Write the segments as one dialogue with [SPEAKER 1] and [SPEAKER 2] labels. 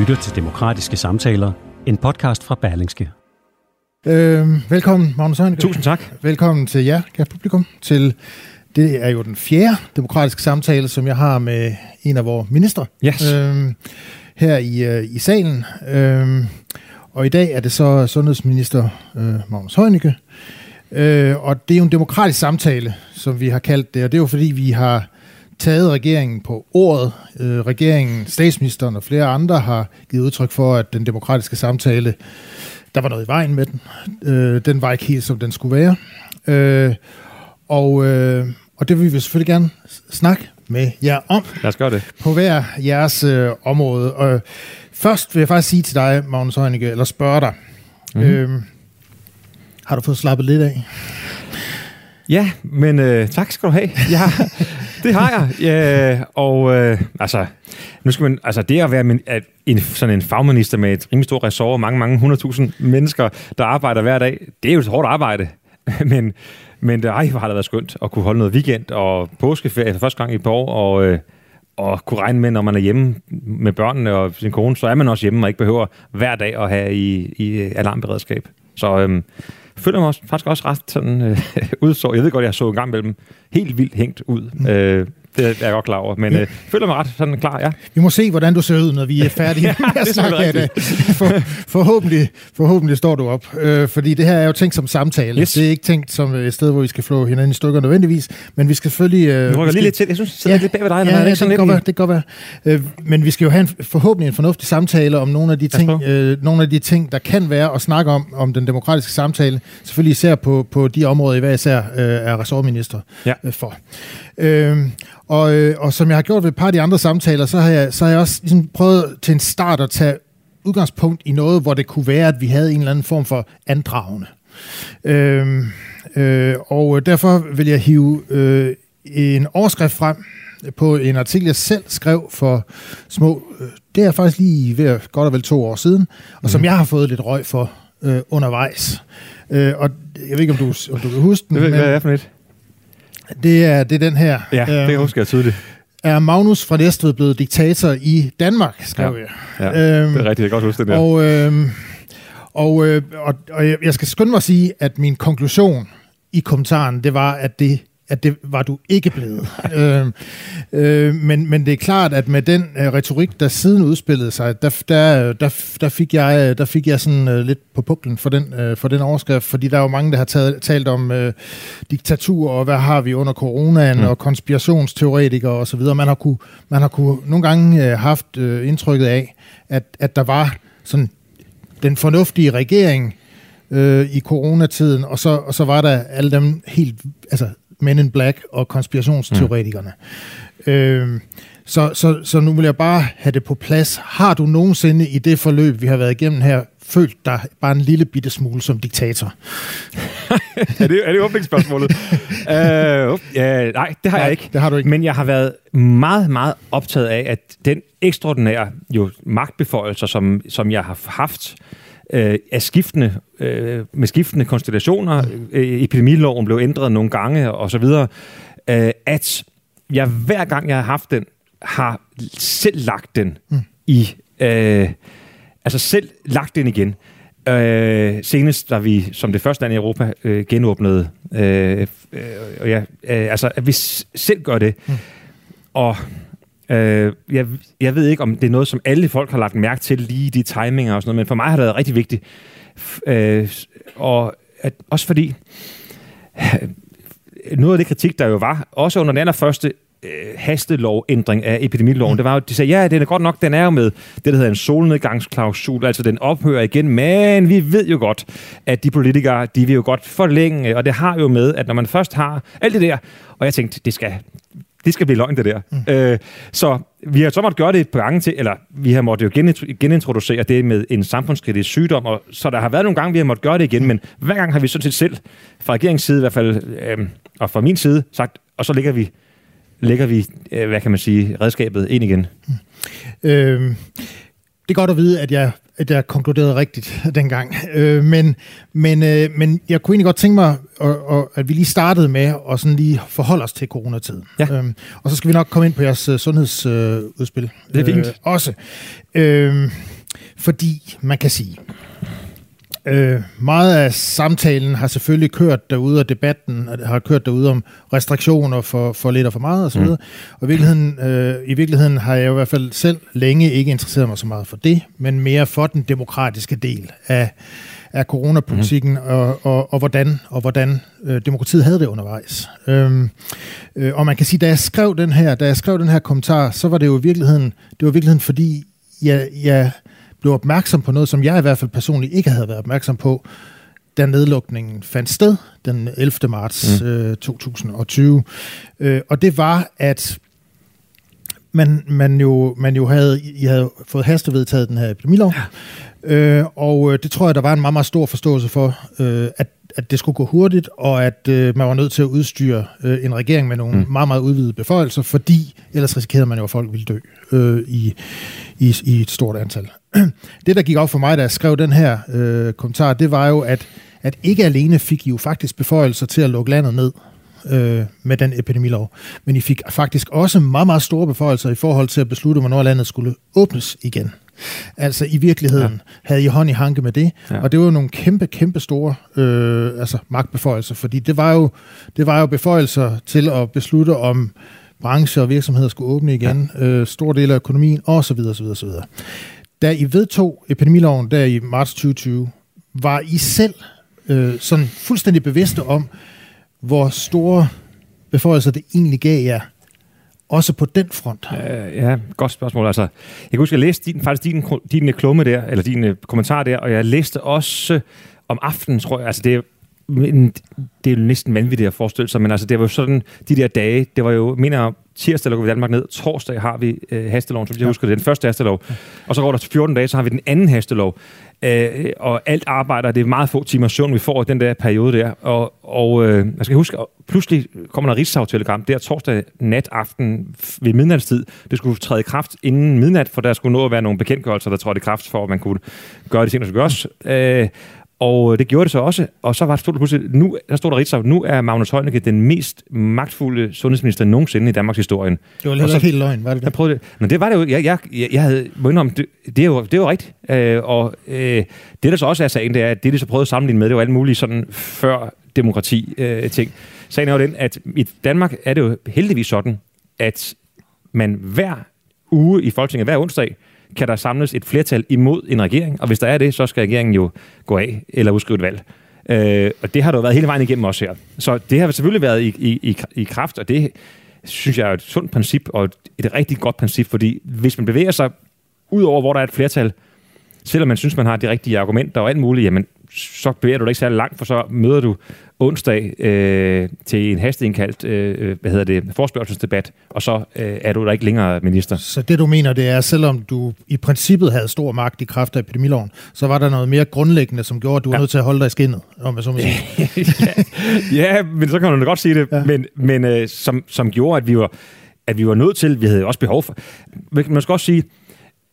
[SPEAKER 1] Lytter til Demokratiske Samtaler, en podcast fra Berlingske.
[SPEAKER 2] Øh, velkommen, Magnus Heunicke.
[SPEAKER 3] Tusind tak.
[SPEAKER 2] Velkommen til jer, kære publikum, til det er jo den fjerde demokratiske samtale, som jeg har med en af vores ministre
[SPEAKER 3] Yes.
[SPEAKER 2] øh, her i, øh, i salen. Øh, og i dag er det så sundhedsminister øh, Magnus Heunicke. Øh, og det er jo en demokratisk samtale, som vi har kaldt det, og det er jo fordi, vi har taget regeringen på ordet. Øh, regeringen, statsministeren og flere andre har givet udtryk for, at den demokratiske samtale, der var noget i vejen med den. Øh, den var ikke helt, som den skulle være. Øh, og, øh, og det vil vi selvfølgelig gerne snakke med jer om
[SPEAKER 3] Lad os gøre det.
[SPEAKER 2] på hver jeres øh, område. Og først vil jeg faktisk sige til dig, Magnus Heunicke, eller spørge dig,
[SPEAKER 3] Mhm.
[SPEAKER 2] mm-hmm. øhm, har du fået slappet lidt af?
[SPEAKER 3] Ja, men øh, tak skal du have. Ja, det har jeg. Ja, og øh, altså, nu skal man, altså det at være min, at en, sådan en fagminister med et rimelig stort ressort og mange, mange hundredtusind mennesker, der arbejder hver dag, det er jo et hårdt arbejde. men, men det, ej, hvor har det været skønt at kunne holde noget weekend og påskeferie for første gang i et par år, og, øh, og kunne regne med, når man er hjemme med børnene og sin kone, så er man også hjemme og ikke behøver hver dag at have i, i alarmberedskab. Så øhm, føler mig også, faktisk også ret sådan øh, udsår. Jeg ved godt, jeg så en gang mellem helt vildt hængt ud. Mm. Øh, det er jeg godt klar over, men øh, føler mig ret sådan klar, ja.
[SPEAKER 2] Vi må se, hvordan du ser ud, når vi er færdige
[SPEAKER 3] Ja,
[SPEAKER 2] med at snakke af
[SPEAKER 3] selvfølgelig
[SPEAKER 2] det. For, forhåbentlig, forhåbentlig står du op. Øh, fordi det her er jo tænkt som samtale.
[SPEAKER 3] Yes.
[SPEAKER 2] Det er ikke tænkt som et sted, hvor vi skal flå hinanden i stykker nødvendigvis. Men vi skal selvfølgelig... Øh,
[SPEAKER 3] Nu rykker lige lidt til. Jeg synes, det sidder lidt bag ved dig.
[SPEAKER 2] Ja, ja, det,
[SPEAKER 3] sådan
[SPEAKER 2] kan være, det kan godt være. Øh, men vi skal jo have en, forhåbentlig en fornuftig samtale om nogle af de ting, øh, nogle af de ting, der kan være at snakke om, om den demokratiske samtale. Selvfølgelig især på, på de områder, I hver især øh, er ressortminister
[SPEAKER 3] Ja.
[SPEAKER 2] øh, for. Øh, og, øh, og som jeg har gjort ved et par af de andre samtaler, så har jeg, så har jeg også ligesom prøvet til en start at tage udgangspunkt i noget, hvor det kunne være, at vi havde en eller anden form for andragende. Øh, øh, og derfor vil jeg hive øh, en overskrift frem på en artikel, jeg selv skrev for små, øh, det er faktisk lige ved godt og vel to år siden, og som jeg har fået lidt røg for øh, undervejs. Øh, og jeg ved ikke, om du, om du kan huske den,
[SPEAKER 3] Det ved jeg,
[SPEAKER 2] men
[SPEAKER 3] hvad det er for lidt.
[SPEAKER 2] Det er, det er den her.
[SPEAKER 3] Ja, det
[SPEAKER 2] Øhm,
[SPEAKER 3] husker jeg tydeligt.
[SPEAKER 2] Er Magnus fra Næstved blevet diktator i Danmark, skrev
[SPEAKER 3] Ja.
[SPEAKER 2] jeg.
[SPEAKER 3] Ja,
[SPEAKER 2] Øhm,
[SPEAKER 3] det er rigtigt. Jeg kan godt huske det der.
[SPEAKER 2] Og, øh, og, øh, og, og jeg jeg skal skynde mig at sige, at min konklusion i kommentaren, det var, at det at det var du ikke blevet. øh, øh, men, men det er klart, at med den øh, retorik, der siden udspillede sig, der, der, der, der, fik, jeg, der fik jeg sådan øh, lidt på puklen for den, øh, for den overskrift, fordi der er jo mange, der har taget, talt om øh, diktatur, og hvad har vi under coronaen, mm. og konspirationsteoretikere osv. Man har kunne, man har kunne nogle gange øh, haft øh, indtrykket af, at, at der var sådan den fornuftige regering øh, i coronatiden, og så, og så var der alle dem helt, altså Men in Black og konspirationsteoretikerne. Mm. Øh, så, så, så nu vil jeg bare have det på plads. Har du nogensinde i det forløb, vi har været igennem her, følt dig bare en lille bitte smule som diktator?
[SPEAKER 3] er, det, er det åbningsspørgsmålet? uh, ja, nej, det har
[SPEAKER 2] Nej,
[SPEAKER 3] jeg ikke.
[SPEAKER 2] det har du ikke.
[SPEAKER 3] Men jeg har været meget, meget optaget af, at den ekstraordinære jo, magtbeføjelser, som, som jeg har haft, øh, er skiftende, øh, med skiftende konstellationer. Øh, epidemiloven blev ændret nogle gange, og så videre. Øh, at jeg hver gang, jeg har haft den, har selv lagt den mm. i... Øh, altså selv lagt den igen. Øh, senest, da vi som det første land i Europa øh, genåbnede, øh, øh, og ja, øh, altså at vi selv gør det. Mm. Og øh, jeg, jeg ved ikke, om det er noget, som alle folk har lagt mærke til, lige de timinger og sådan noget, men for mig har det været rigtig vigtigt. Øh, og at, også fordi, øh, noget af det kritik, der jo var, også under den allerførste øh, hastelovændring af epidemiloven, mm. det var jo, de sagde, ja, den er godt nok, den er jo med det, der hedder en solnedgangsklausul, altså den ophører igen, men vi ved jo godt, at de politikere, de vil jo godt forlænge, og det har jo med, at når man først har alt det der, og jeg tænkte, det skal, det skal blive løgn, det der. Mm. Øh, så vi har så måttet gøre det et par gange til, eller vi har måttet jo genintroducere det med en samfundskritisk sygdom, og så der har været nogle gange, vi har måttet gøre det igen, men hver gang har vi sådan set selv, fra regeringens side i hvert fald, øh, og fra min side, sagt, og så lægger vi, lægger vi øh, hvad kan man sige, redskabet ind igen. Mm.
[SPEAKER 2] Øh, det er godt at vide, at jeg at jeg konkluderede rigtigt dengang. Øh, men, men, øh, men jeg kunne egentlig godt tænke mig, at, at, at vi lige startede med at sådan lige forholde os til coronatiden. Ja. Øhm, og så skal vi nok komme ind på jeres uh, sundhedsudspil. Uh,
[SPEAKER 3] det er fint.
[SPEAKER 2] Øh, også. Øh, fordi man kan sige, Øh, meget af samtalen har selvfølgelig kørt derude, og debatten har kørt derude om restriktioner for, for lidt og for meget osv. Mm. Og i virkeligheden, øh, i virkeligheden har jeg i hvert fald selv længe ikke interesseret mig så meget for det, men mere for den demokratiske del af, af coronapolitikken, mm. og, og, og hvordan, og hvordan øh, demokratiet havde det undervejs. Øhm, øh, og man kan sige, da jeg skrev den her, da jeg skrev den her kommentar, så var det jo i virkeligheden, det var i virkeligheden fordi, jeg, jeg blev opmærksom på noget, som jeg i hvert fald personligt ikke havde været opmærksom på, da nedlukningen fandt sted den 11. marts mm. øh, 2020. Øh, og det var, at man, man, jo, man jo havde, I havde fået hastevedtaget den her epidemilov, ja. øh, og øh, det tror jeg, der var en meget, meget stor forståelse for, øh, at, at det skulle gå hurtigt, og at øh, man var nødt til at udstyre øh, en regering med nogle mm. meget, meget udvidede beføjelser, fordi ellers risikerede man jo, at folk ville dø øh, i, i, i et stort antal. det, der gik op for mig, da jeg skrev den her øh, kommentar, det var jo, at, at ikke alene fik I jo faktisk beføjelser til at lukke landet ned øh, med den epidemilov, men I fik faktisk også meget, meget store beføjelser i forhold til at beslutte, hvornår landet skulle åbnes igen. Altså i virkeligheden ja. havde I hånd i hanke med det, ja. og det var jo nogle kæmpe, kæmpe store øh, altså magtbeføjelser, fordi det var, jo, det var jo beføjelser til at beslutte om brancher og virksomheder skulle åbne igen, ja. øh, stor del af økonomien osv. osv., osv. Da I vedtog epidemiloven der i marts 2020, var I selv øh, sådan fuldstændig bevidste om, hvor store beføjelser det egentlig gav jer, også på den front?
[SPEAKER 3] Uh, ja, godt spørgsmål. Altså, jeg kan huske, at jeg læste din, faktisk din, din klumme der, eller din uh, kommentar der, og jeg læste også om aftenen, tror jeg. Altså, det, men det er jo næsten vanvittigt at forestille sig, men altså, det var jo sådan, de der dage, det var jo, mener tirsdag lukker vi Danmark ned, torsdag har vi øh, hasteloven, så jeg ja. husker det, den første hastelov, ja. og så går der 14 dage, så har vi den anden hastelov, øh, og alt arbejder, det er meget få timer søvn, vi får i den der periode der, og, og øh, jeg skal huske, pludselig kommer der Rigsdag-telegram, der torsdag nat aften ved midnatstid, det skulle træde i kraft inden midnat, for der skulle nå at være nogle bekendtgørelser, der trådte i kraft, for at man kunne gøre de ting, der skulle gøres, øh, og det gjorde det så også, og så var det, pludselig, nu, der stod der Ritzau, nu er Magnus Heunicke den mest magtfulde sundhedsminister nogensinde i Danmarks historie.
[SPEAKER 2] Det var lidt helt løgn, var det det?
[SPEAKER 3] Jeg prøvede det. Men det var det jo, jeg, jeg, jeg, jeg havde, må indrømme, det, det, er jo, det er jo rigtigt. Øh, og øh, det der så også er sagen, det er, at det de så prøvede at sammenligne med, det var alle mulige sådan før demokrati øh, ting. Sagen er jo den, at i Danmark er det jo heldigvis sådan, at man hver uge i Folketinget, hver onsdag, kan der samles et flertal imod en regering, og hvis der er det, så skal regeringen jo gå af eller udskrive et valg. Øh, og det har der jo været hele vejen igennem også her. Så det har selvfølgelig været i, i, i, i kraft, og det synes jeg er et sundt princip, og et, et rigtig godt princip, fordi hvis man bevæger sig ud over, hvor der er et flertal, selvom man synes, man har de rigtige argumenter og alt muligt, jamen, så bevæger du dig ikke særlig langt, for så møder du onsdag øh, til en hasteindkaldt øh, hvad hedder det, forspørgselsdebat, og så øh, er du der ikke længere minister.
[SPEAKER 2] Så det du mener, det er, selvom du i princippet havde stor magt i kraft af epidemiloven, så var der noget mere grundlæggende, som gjorde, at du var ja. nødt til at holde dig i skinnet, om jeg så må sige.
[SPEAKER 3] ja, ja, men så kan man godt sige det, ja. men, men øh, som, som gjorde, at vi var at vi var nødt til, vi havde også behov for, man skal også sige,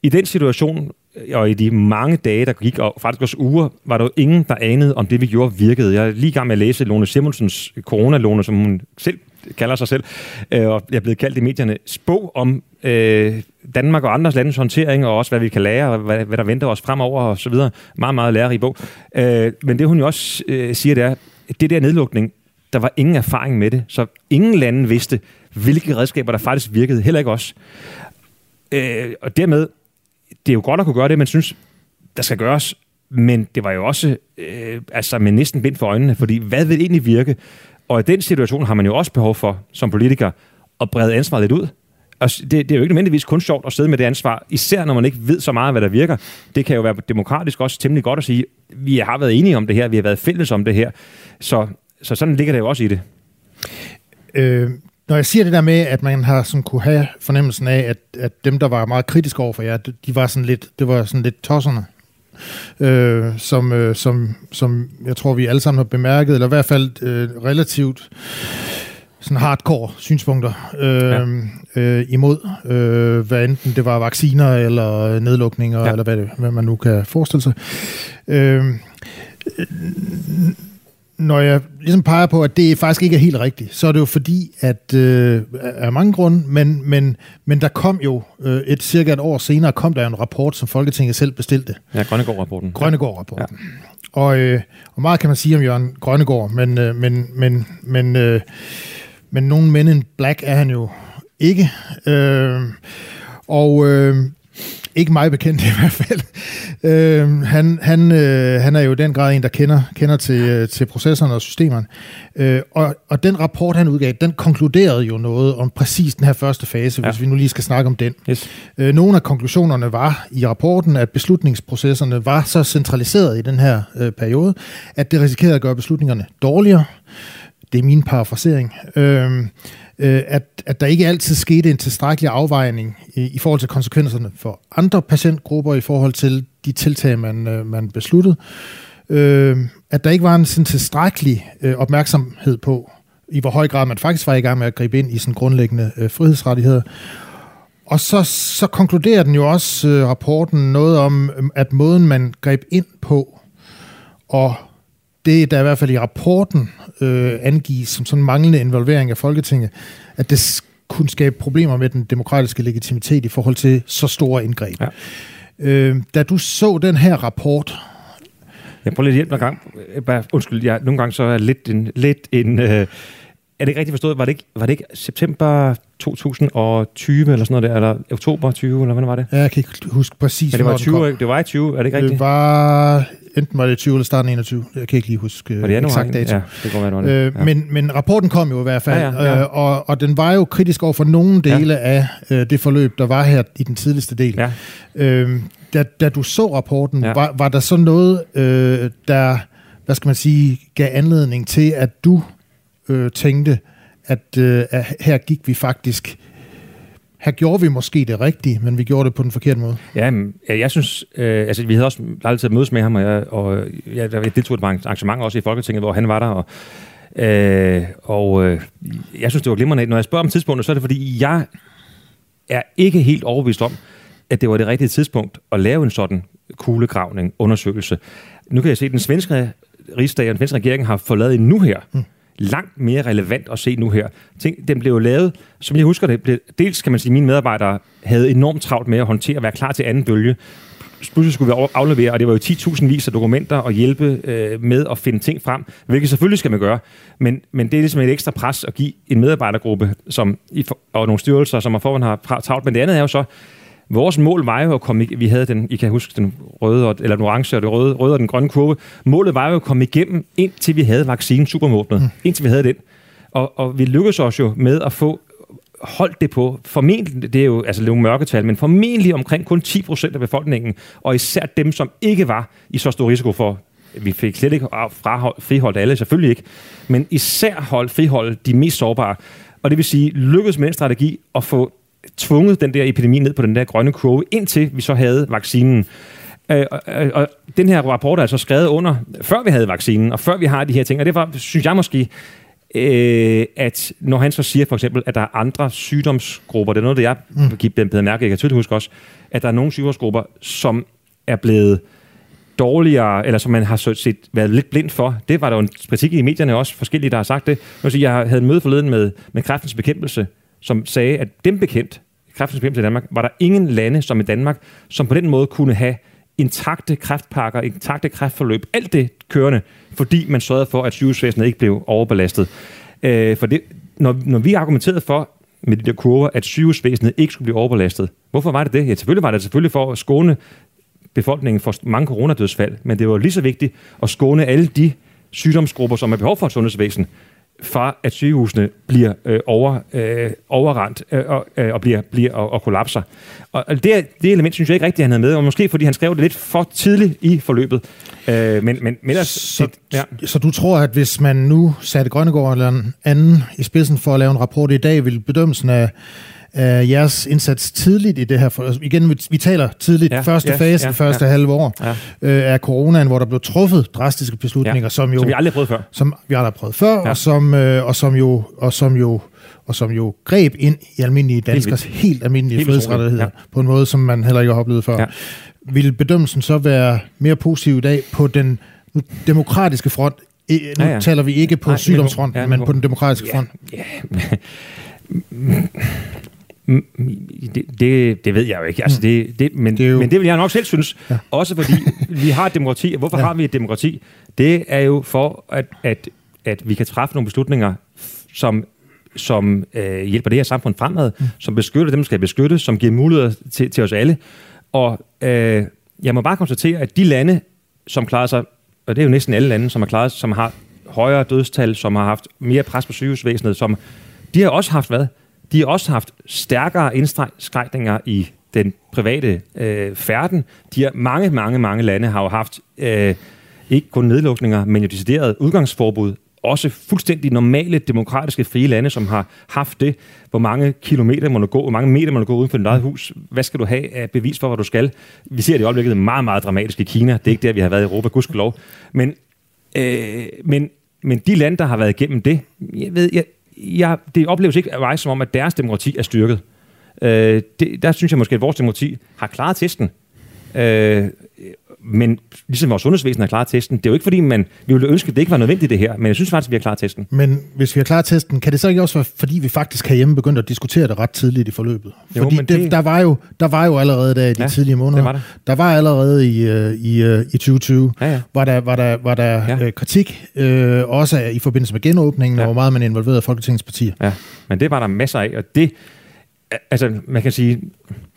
[SPEAKER 3] i den situation, og i de mange dage, der gik, og faktisk også uger, var der jo ingen, der anede, om det, vi gjorde, virkede. Jeg er lige i gang med at læse Lone Simonsens coronalone, som hun selv kalder sig selv, øh, og jeg er blevet kaldt i medierne, spå om øh, Danmark og andres landes håndtering, og også hvad vi kan lære, og hvad, hvad der venter os fremover, og så videre. Meget, meget lærerig bog. Øh, men det hun jo også øh, siger, det er, det der nedlukning, der var ingen erfaring med det, så ingen lande vidste, hvilke redskaber der faktisk virkede, heller ikke os. Øh, og dermed det er jo godt at kunne gøre det, man synes, der skal gøres, men det var jo også øh, altså med næsten bind for øjnene, fordi hvad vil egentlig virke? Og i den situation har man jo også behov for, som politiker, at brede ansvaret lidt ud. Og det, det er jo ikke nødvendigvis kun sjovt at sidde med det ansvar, især når man ikke ved så meget, hvad der virker. Det kan jo være demokratisk også temmelig godt at sige, vi har været enige om det her, vi har været fælles om det her. Så, så sådan ligger det jo også i det.
[SPEAKER 2] Øh, når jeg siger det der med, at man har sådan kunne have fornemmelsen af, at, at dem, der var meget kritiske over for jer, de var sådan lidt, det var sådan lidt tosserne, øh, som, øh, som, som jeg tror, vi alle sammen har bemærket, eller i hvert fald øh, relativt sådan hardcore synspunkter øh, ja. øh, imod, øh, hvad enten det var vacciner eller nedlukninger, ja. eller hvad, det, hvad man nu kan forestille sig. Øh, når jeg ligesom peger på, at det faktisk ikke er helt rigtigt, så er det jo fordi, at øh, af mange grunde, men, men, men der kom jo øh, et cirka et år senere, kom der en rapport, som Folketinget selv bestilte.
[SPEAKER 3] Ja, Grønnegård-rapporten.
[SPEAKER 2] Grønnegård-rapporten. Ja. Og, øh, og meget kan man sige om Jørgen Grønnegård, men, øh, men, men, men, øh, men nogen men in black er han jo ikke. Øh, og øh, ikke mig bekendt i hvert fald. Øh, han, han, øh, han er jo i den grad en, der kender, kender til, øh, til processerne og systemerne. Øh, og, og den rapport, han udgav, den konkluderede jo noget om præcis den her første fase, ja. hvis vi nu lige skal snakke om den.
[SPEAKER 3] Yes.
[SPEAKER 2] Øh, nogle af konklusionerne var i rapporten, at beslutningsprocesserne var så centraliseret i den her øh, periode, at det risikerede at gøre beslutningerne dårligere. Det er min parafrasering. Øh, øh, at, at der ikke altid skete en tilstrækkelig afvejning i, i forhold til konsekvenserne for andre patientgrupper i forhold til de tiltag, man, øh, man besluttede. Øh, at der ikke var en sådan tilstrækkelig øh, opmærksomhed på, i hvor høj grad man faktisk var i gang med at gribe ind i sådan grundlæggende øh, frihedsrettigheder. Og så, så konkluderer den jo også øh, rapporten noget om, øh, at måden man greb ind på, og det der i hvert fald i rapporten øh, angives som sådan manglende involvering af Folketinget, at det kunne skabe problemer med den demokratiske legitimitet i forhold til så store indgreb. Ja. Øh, da du så den her rapport...
[SPEAKER 3] Jeg prøver lidt hjælp en gang. Bare, undskyld, jeg, nogle gange så er lidt en... Lidt en øh, er det ikke rigtigt forstået? Var det ikke, var det ikke september 2020 eller sådan noget der, eller oktober 20, eller hvad var det?
[SPEAKER 2] Ja, jeg kan ikke huske præcis,
[SPEAKER 3] ja, det var 20, det var i 20, er det ikke rigtigt?
[SPEAKER 2] Det var enten var det 20 eller starten 21. Jeg kan ikke lige huske
[SPEAKER 3] var det
[SPEAKER 2] eksakt dato.
[SPEAKER 3] Ja, det går være, det. Øh,
[SPEAKER 2] ja. men, men rapporten kom jo i hvert fald, ja, ja, ja. Øh, og, og den var jo kritisk over for nogle dele ja. af øh, det forløb, der var her i den tidligste del. Ja. Øh, da, da du så rapporten, ja. var, var der så noget, øh, der, hvad skal man sige, gav anledning til, at du øh, tænkte, at, øh, at her gik vi faktisk her gjorde vi måske det rigtige, men vi gjorde det på den forkerte måde.
[SPEAKER 3] Ja, jeg synes, øh, altså vi havde også aldrig til at mødes med ham, og jeg, og jeg, jeg deltog et arrangement også i Folketinget, hvor han var der, og, øh, og øh, jeg synes, det var glimrende. Når jeg spørger om tidspunktet, så er det fordi, jeg er ikke helt overbevist om, at det var det rigtige tidspunkt at lave en sådan kuglegravning, undersøgelse. Nu kan jeg se, at den svenske rigsdag og den svenske regering har forladet en nu her. Mm langt mere relevant at se nu her. Tænk, den blev jo lavet, som jeg husker det, blev, dels kan man sige, at mine medarbejdere havde enormt travlt med at håndtere og være klar til anden bølge. Pludselig skulle vi aflevere, og det var jo 10.000 vis af dokumenter og hjælpe øh, med at finde ting frem, hvilket selvfølgelig skal man gøre. Men, men det er ligesom et ekstra pres at give en medarbejdergruppe som, og nogle styrelser, som har forhånd har travlt. Men det andet er jo så, Vores mål var jo at komme, vi havde den, I kan huske den røde, eller den orange og det røde, røde og den grønne kurve. Målet var jo at komme igennem, indtil vi havde vaccinen supermåbnet. Mm. Indtil vi havde den. Og, og vi lykkedes os jo med at få holdt det på, formentlig, det er jo altså jo mørketal, men formentlig omkring kun 10 procent af befolkningen, og især dem, som ikke var i så stor risiko for, vi fik slet ikke frahold, friholdt alle, selvfølgelig ikke, men især holdt friholdt de mest sårbare. Og det vil sige, lykkedes med en strategi at få tvunget den der epidemi ned på den der grønne kurve, indtil vi så havde vaccinen. Øh, og, og den her rapport er altså skrevet under, før vi havde vaccinen, og før vi har de her ting. Og det var, synes jeg måske, øh, at når han så siger for eksempel, at der er andre sygdomsgrupper, det er noget, det jeg mm. bedre mærke, jeg kan tydeligt huske også, at der er nogle sygdomsgrupper, som er blevet dårligere, eller som man har set, været lidt blind for. Det var der jo en kritik i medierne også, forskellige, der har sagt det. Jeg, sige, jeg havde en møde forleden med, med kræftens bekæmpelse, som sagde, at dem bekendt, kræftens bekæmpelse i Danmark, var der ingen lande som i Danmark, som på den måde kunne have intakte kræftpakker, intakte kræftforløb, alt det kørende, fordi man sørgede for, at sygehusvæsenet ikke blev overbelastet. Øh, for det, når, når vi argumenterede for med de der kurver, at sygehusvæsenet ikke skulle blive overbelastet, hvorfor var det det? Ja, selvfølgelig var det selvfølgelig for at skåne befolkningen for mange coronadødsfald, men det var lige så vigtigt at skåne alle de sygdomsgrupper, som har behov for et sundhedsvæsen, fra, at sygehusene bliver øh, over, øh, overrendt øh, og, øh, og bliver, bliver og, og kollapser. Og, og det, det element synes jeg ikke rigtigt, han havde med, og måske fordi han skrev det lidt for tidligt i forløbet. Øh, men, men, men ellers,
[SPEAKER 2] Så,
[SPEAKER 3] det, ja.
[SPEAKER 2] så du tror, at hvis man nu satte Grønnegård eller en anden i spidsen for at lave en rapport i dag, ville bedømmelsen af, af jeres indsats tidligt i det her, for, altså igen, vi, vi taler tidligt,
[SPEAKER 3] Ja,
[SPEAKER 2] ja, første
[SPEAKER 3] ja,
[SPEAKER 2] ja, fase,
[SPEAKER 3] ja,
[SPEAKER 2] ja, første
[SPEAKER 3] ja.
[SPEAKER 2] ja. halve år
[SPEAKER 3] Ja.
[SPEAKER 2] øh, af coronaen, hvor der blev truffet drastiske beslutninger,
[SPEAKER 3] Ja,
[SPEAKER 2] som jo
[SPEAKER 3] som vi aldrig har prøvet før.
[SPEAKER 2] som vi aldrig har prøvet før,
[SPEAKER 3] Ja.
[SPEAKER 2] ja. og, som, øh, og, som jo, og som jo og som jo greb ind i almindelige danskers helt, helt almindelige
[SPEAKER 3] Helt
[SPEAKER 2] frihedsrettigheder ja. på en måde, som man heller ikke har oplevet før.
[SPEAKER 3] Ja.
[SPEAKER 2] Ja. Vil bedømmelsen så være mere positiv i dag på den demokratiske front? Nu
[SPEAKER 3] Ja,
[SPEAKER 2] ja,
[SPEAKER 3] ja.
[SPEAKER 2] ja. taler vi ikke på
[SPEAKER 3] Nej,
[SPEAKER 2] sygdomsfronten,
[SPEAKER 3] men
[SPEAKER 2] ja,
[SPEAKER 3] på-
[SPEAKER 2] men på den demokratiske front.
[SPEAKER 3] Ja. Mm, Det, det, det ved jeg jo ikke. Altså det, det, men, det
[SPEAKER 2] jo-
[SPEAKER 3] men det vil jeg nok selv synes. Ja. Også fordi vi har et demokrati. Hvorfor. Ja. har vi et demokrati? Det er jo for, at, at, at vi kan træffe nogle beslutninger, som som øh, hjælper det her samfund fremad, mm. som beskytter dem, der skal beskyttes, som giver muligheder til, til os alle. Og øh, jeg må bare konstatere, at de lande, som klarer sig, og det er jo næsten alle lande, som har klaret som har højere dødstal, som har haft mere pres på sygehusvæsenet, som, de har også haft hvad? De har også haft stærkere indskrænkninger i den private øh, færden. De har, mange, mange, mange lande har jo haft øh, ikke kun nedlukninger, men jo decideret udgangsforbud. Også fuldstændig normale, demokratiske, frie lande, som har haft det. Hvor mange kilometer må du gå, hvor mange meter må du gå uden for dit eget hus? Hvad skal du have af bevis for, hvad du skal? Vi ser det i øjeblikket meget, meget dramatisk i Kina. Det er ikke der, vi har været i Europa, gudskelov. Men, øh, men, men de lande, der har været igennem det, jeg ved, jeg, jeg, det opleves ikke af mig som om, at deres demokrati er styrket. Øh, det, der synes jeg måske, at vores demokrati har klaret testen. Øh, men ligesom vores sundhedsvæsen har klaret testen, det er jo ikke fordi, man, vi ville ønske, at det ikke var nødvendigt det her, men jeg synes faktisk, at vi har klaret testen.
[SPEAKER 2] Men hvis vi har klaret testen, kan det så ikke også være, fordi vi faktisk herhjemme begyndte at diskutere det ret tidligt i forløbet?
[SPEAKER 3] Jo,
[SPEAKER 2] Fordi det,
[SPEAKER 3] det-
[SPEAKER 2] der, var jo, der var jo allerede der i de
[SPEAKER 3] Ja,
[SPEAKER 2] tidlige måneder,
[SPEAKER 3] var der.
[SPEAKER 2] der var allerede i, øh, i, øh, i 2020,
[SPEAKER 3] Ja, ja.
[SPEAKER 2] var der, var der, var der
[SPEAKER 3] Ja.
[SPEAKER 2] øh, kritik, øh, også i forbindelse med genåbningen,
[SPEAKER 3] ja.
[SPEAKER 2] og hvor meget man involverede Folketingets partier.
[SPEAKER 3] Ja, men det var der masser af, og det, altså man kan sige,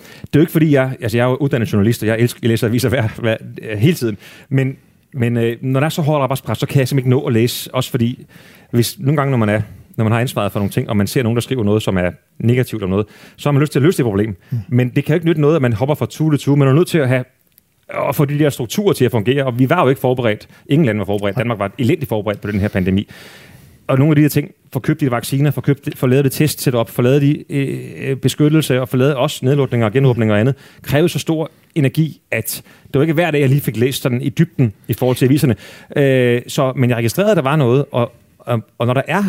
[SPEAKER 3] det er jo ikke fordi, jeg, altså jeg er jo uddannet journalist, og jeg, elsker, jeg læser aviser hver, hver, hele tiden, men, men øh, når der er så hårdt arbejdspres, så kan jeg simpelthen ikke nå at læse, også fordi, hvis nogle gange, når man er når man har ansvaret for nogle ting, og man ser nogen, der skriver noget, som er negativt om noget, så har man lyst til at løse det problem. Mm. Men det kan jo ikke nytte noget, at man hopper fra tue til tue. Man er nødt til at have og få de der strukturer til at fungere, og vi var jo ikke forberedt. Ingen land var forberedt. Danmark var elendigt forberedt på den her pandemi. Og nogle af de her ting, få købt de vacciner, få, købt, få lavet det test setup, få lavet de øh, beskyttelse og få lavet også nedlukninger og genåbninger og andet, krævede så stor energi, at det var ikke hver dag, jeg lige fik læst sådan i dybden i forhold til aviserne. Øh, så, men jeg registrerede, at der var noget, og, og, og når der er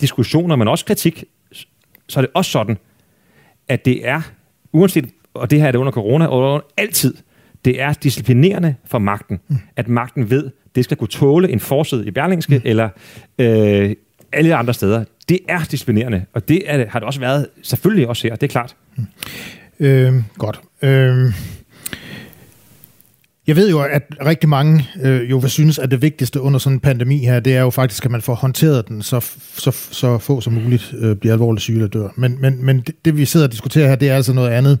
[SPEAKER 3] diskussioner, men også kritik, så er det også sådan, at det er, uanset, og det her er det under corona, og altid, det er disciplinerende for magten, mm. at magten ved, det skal kunne tåle en forside i Berlingske, mm. eller øh, alle andre steder. Det er disciplinerende, og det er, har det også været selvfølgelig også her, det er klart.
[SPEAKER 2] Øh, godt. Øh, jeg ved jo, at rigtig mange øh, jo vil synes, at det vigtigste under sådan en pandemi her, det er jo faktisk, at man får håndteret den, så, så, så få som muligt øh, bliver alvorligt syge eller dør. Men, men, men det, det, vi sidder og diskuterer her, det er altså noget andet.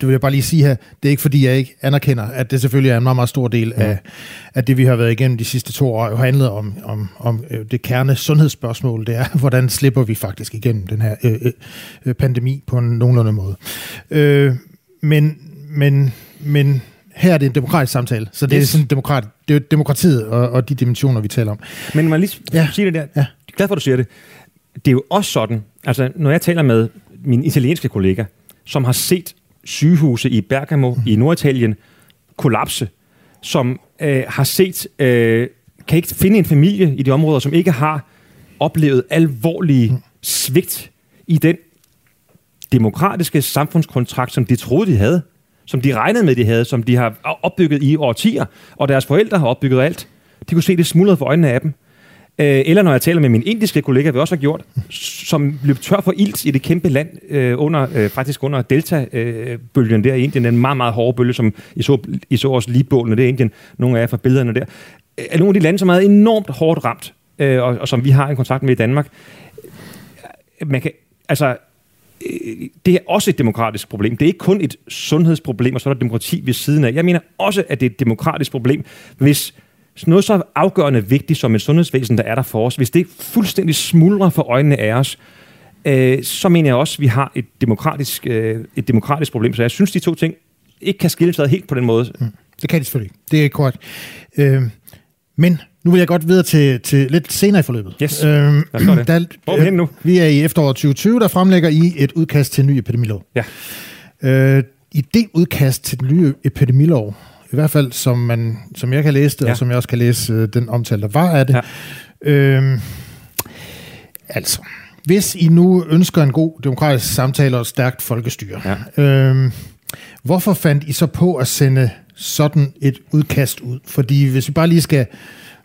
[SPEAKER 2] Det vil jeg bare lige sige her, det er ikke fordi, jeg ikke anerkender, at det selvfølgelig er en meget, meget stor del af, af det, vi har været igennem de sidste to år, jo handlet om, om, om øh, det kerne sundhedsspørgsmål, det er, hvordan slipper vi faktisk igennem den her øh, øh, pandemi på en nogenlunde måde. Øh, men, men, men her er det en demokratisk samtale, så det
[SPEAKER 3] Yes.
[SPEAKER 2] er sådan demokrat, det er demokratiet og, og de dimensioner, vi taler om.
[SPEAKER 3] Men man lige ja.
[SPEAKER 2] Ja.
[SPEAKER 3] sige det der. Ja. Glad for, at du siger det. Det er jo også sådan, altså når jeg taler med min italienske kollega, som har set sygehuse i Bergamo mm. i Norditalien kollapse, som øh, har set, øh, kan ikke finde en familie i de områder, som ikke har oplevet alvorlige mm. svigt i den demokratiske samfundskontrakt, som de troede, de havde, som de regnede med, de havde, som de har opbygget i årtier, og deres forældre har opbygget alt. De kunne se det smuldrede for øjnene af dem. Øh, eller når jeg taler med min indiske kollega, vi også har gjort, som løb tør for ilt i det kæmpe land, øh, under, øh, faktisk under Delta-bølgen der i Indien, den meget, meget hårde bølge, som I så, I så også lige bålene der i Indien, nogle af jer fra billederne der, øh, er nogle af de lande, som er enormt hårdt ramt, øh, og, og som vi har en kontakt med i Danmark. Øh, man kan, altså, øh, det er også et demokratisk problem. Det er ikke kun et sundhedsproblem, og så er der demokrati ved siden af. Jeg mener også, at det er et demokratisk problem, hvis noget så afgørende vigtigt som et sundhedsvæsen, der er der for os, hvis det fuldstændig smuldrer for øjnene af os, øh, så mener jeg også, at vi har et demokratisk, øh, et demokratisk problem. Så jeg synes, de to ting ikke kan skilles ad helt på den måde. Mm.
[SPEAKER 2] Det kan de selvfølgelig. Det er korrekt. Øh, men nu vil jeg godt videre til, til lidt senere i forløbet.
[SPEAKER 3] Yes, øh. Der, Hvor er vi nu?
[SPEAKER 2] Vi er i efteråret 2020, der fremlægger I et udkast til en ny epidemilov.
[SPEAKER 3] Ja.
[SPEAKER 2] Øh, I det udkast til den nye epidemilov, i hvert fald som, man, som jeg kan læse det, ja. og som jeg også kan læse øh, den omtale, der var af det. Ja. Øh, altså, hvis I nu ønsker en god demokratisk samtale og et stærkt folkestyre, ja. øh, hvorfor fandt I så på at sende sådan et udkast ud? Fordi hvis vi bare lige skal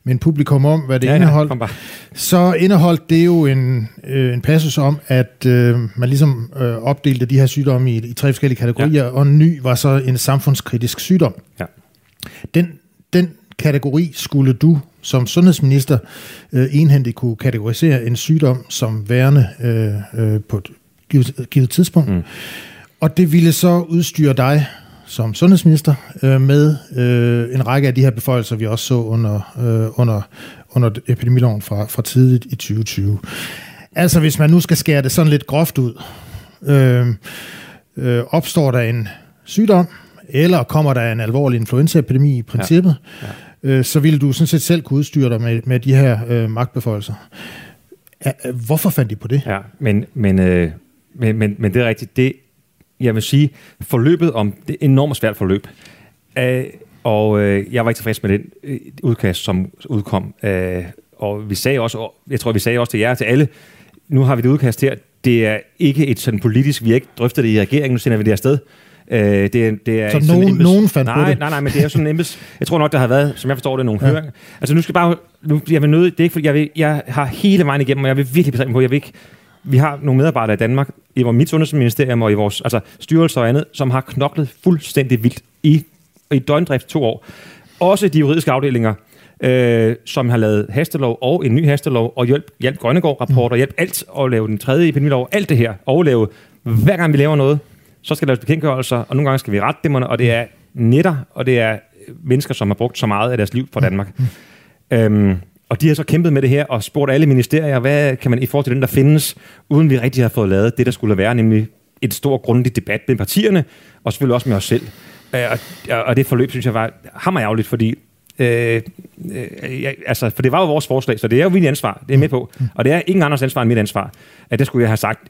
[SPEAKER 2] med en publikum om, hvad det ja, indeholdt, ja, så indeholdt det jo en, øh, en passus om, at øh, man ligesom øh, opdelte de her sygdomme i, i tre forskellige kategorier, ja. og en ny var så en samfundskritisk sygdom. Ja. Den, den kategori skulle du som sundhedsminister øh, enhændigt kunne kategorisere en sygdom som værende øh, øh, på et givet, givet tidspunkt. Mm. Og det ville så udstyre dig som sundhedsminister øh, med øh, en række af de her beføjelser, vi også så under, øh, under, under epidemiloven fra, fra tidligt i 2020. Altså hvis man nu skal skære det sådan lidt groft ud, øh, øh, opstår der en sygdom, eller kommer der en alvorlig influenzaepidemi i princippet, ja. Ja. Øh, så ville du sådan set selv kunne udstyre dig med, med de her øh, magtbeføjelser. Hvorfor fandt de på det?
[SPEAKER 3] Ja, men, men, øh, men, men, men det er rigtigt. Det, jeg vil sige, forløbet om det enormt svært forløb. Øh, og øh, jeg var ikke tilfreds med den øh, udkast, som udkom. Øh, og vi sagde også, jeg tror, vi sagde også til jer, til alle, nu har vi det udkast her, det er ikke et sådan politisk, vi har ikke drøftet det i regeringen, nu sender vi det afsted.
[SPEAKER 2] Øh, det, er, det er så nogen, embeds... nogen fandt
[SPEAKER 3] nej,
[SPEAKER 2] på det?
[SPEAKER 3] Nej, nej, men det er sådan en embeds... Jeg tror nok, der har været, som jeg forstår det, nogle ja. høringer. Altså nu skal bare... Nu, jeg vil nøde, det er ikke, fordi jeg, vil, jeg har hele vejen igennem, og jeg vil virkelig bestemme på, jeg vil ikke vi har nogle medarbejdere i Danmark, i vores mit sundhedsministerium og i vores altså, styrelser og andet, som har knoklet fuldstændig vildt i, i døgndrift to år. Også de juridiske afdelinger, øh, som har lavet hastelov og en ny hastelov, og hjælp, hjælp Grønnegård-rapporter, hjælp alt, og lave den tredje epidemilov, alt det her, og lave, hver gang vi laver noget, så skal der laves bekendtgørelser, og nogle gange skal vi rette dem, og det er netter, og det er mennesker, som har brugt så meget af deres liv for Danmark. Mm. Øhm, og de har så kæmpet med det her og spurgt alle ministerier, hvad kan man i forhold til den, der findes, uden vi rigtig har fået lavet det, der skulle være, nemlig et stort grundigt debat med partierne, og selvfølgelig også med os selv. Øh, og, og det forløb, synes jeg, var hammerjavligt, fordi Øh, øh, ja, altså, for det var jo vores forslag, så det er jo mit ansvar, det er med på. Og det er ingen andres ansvar end mit ansvar, at det skulle jeg have sagt.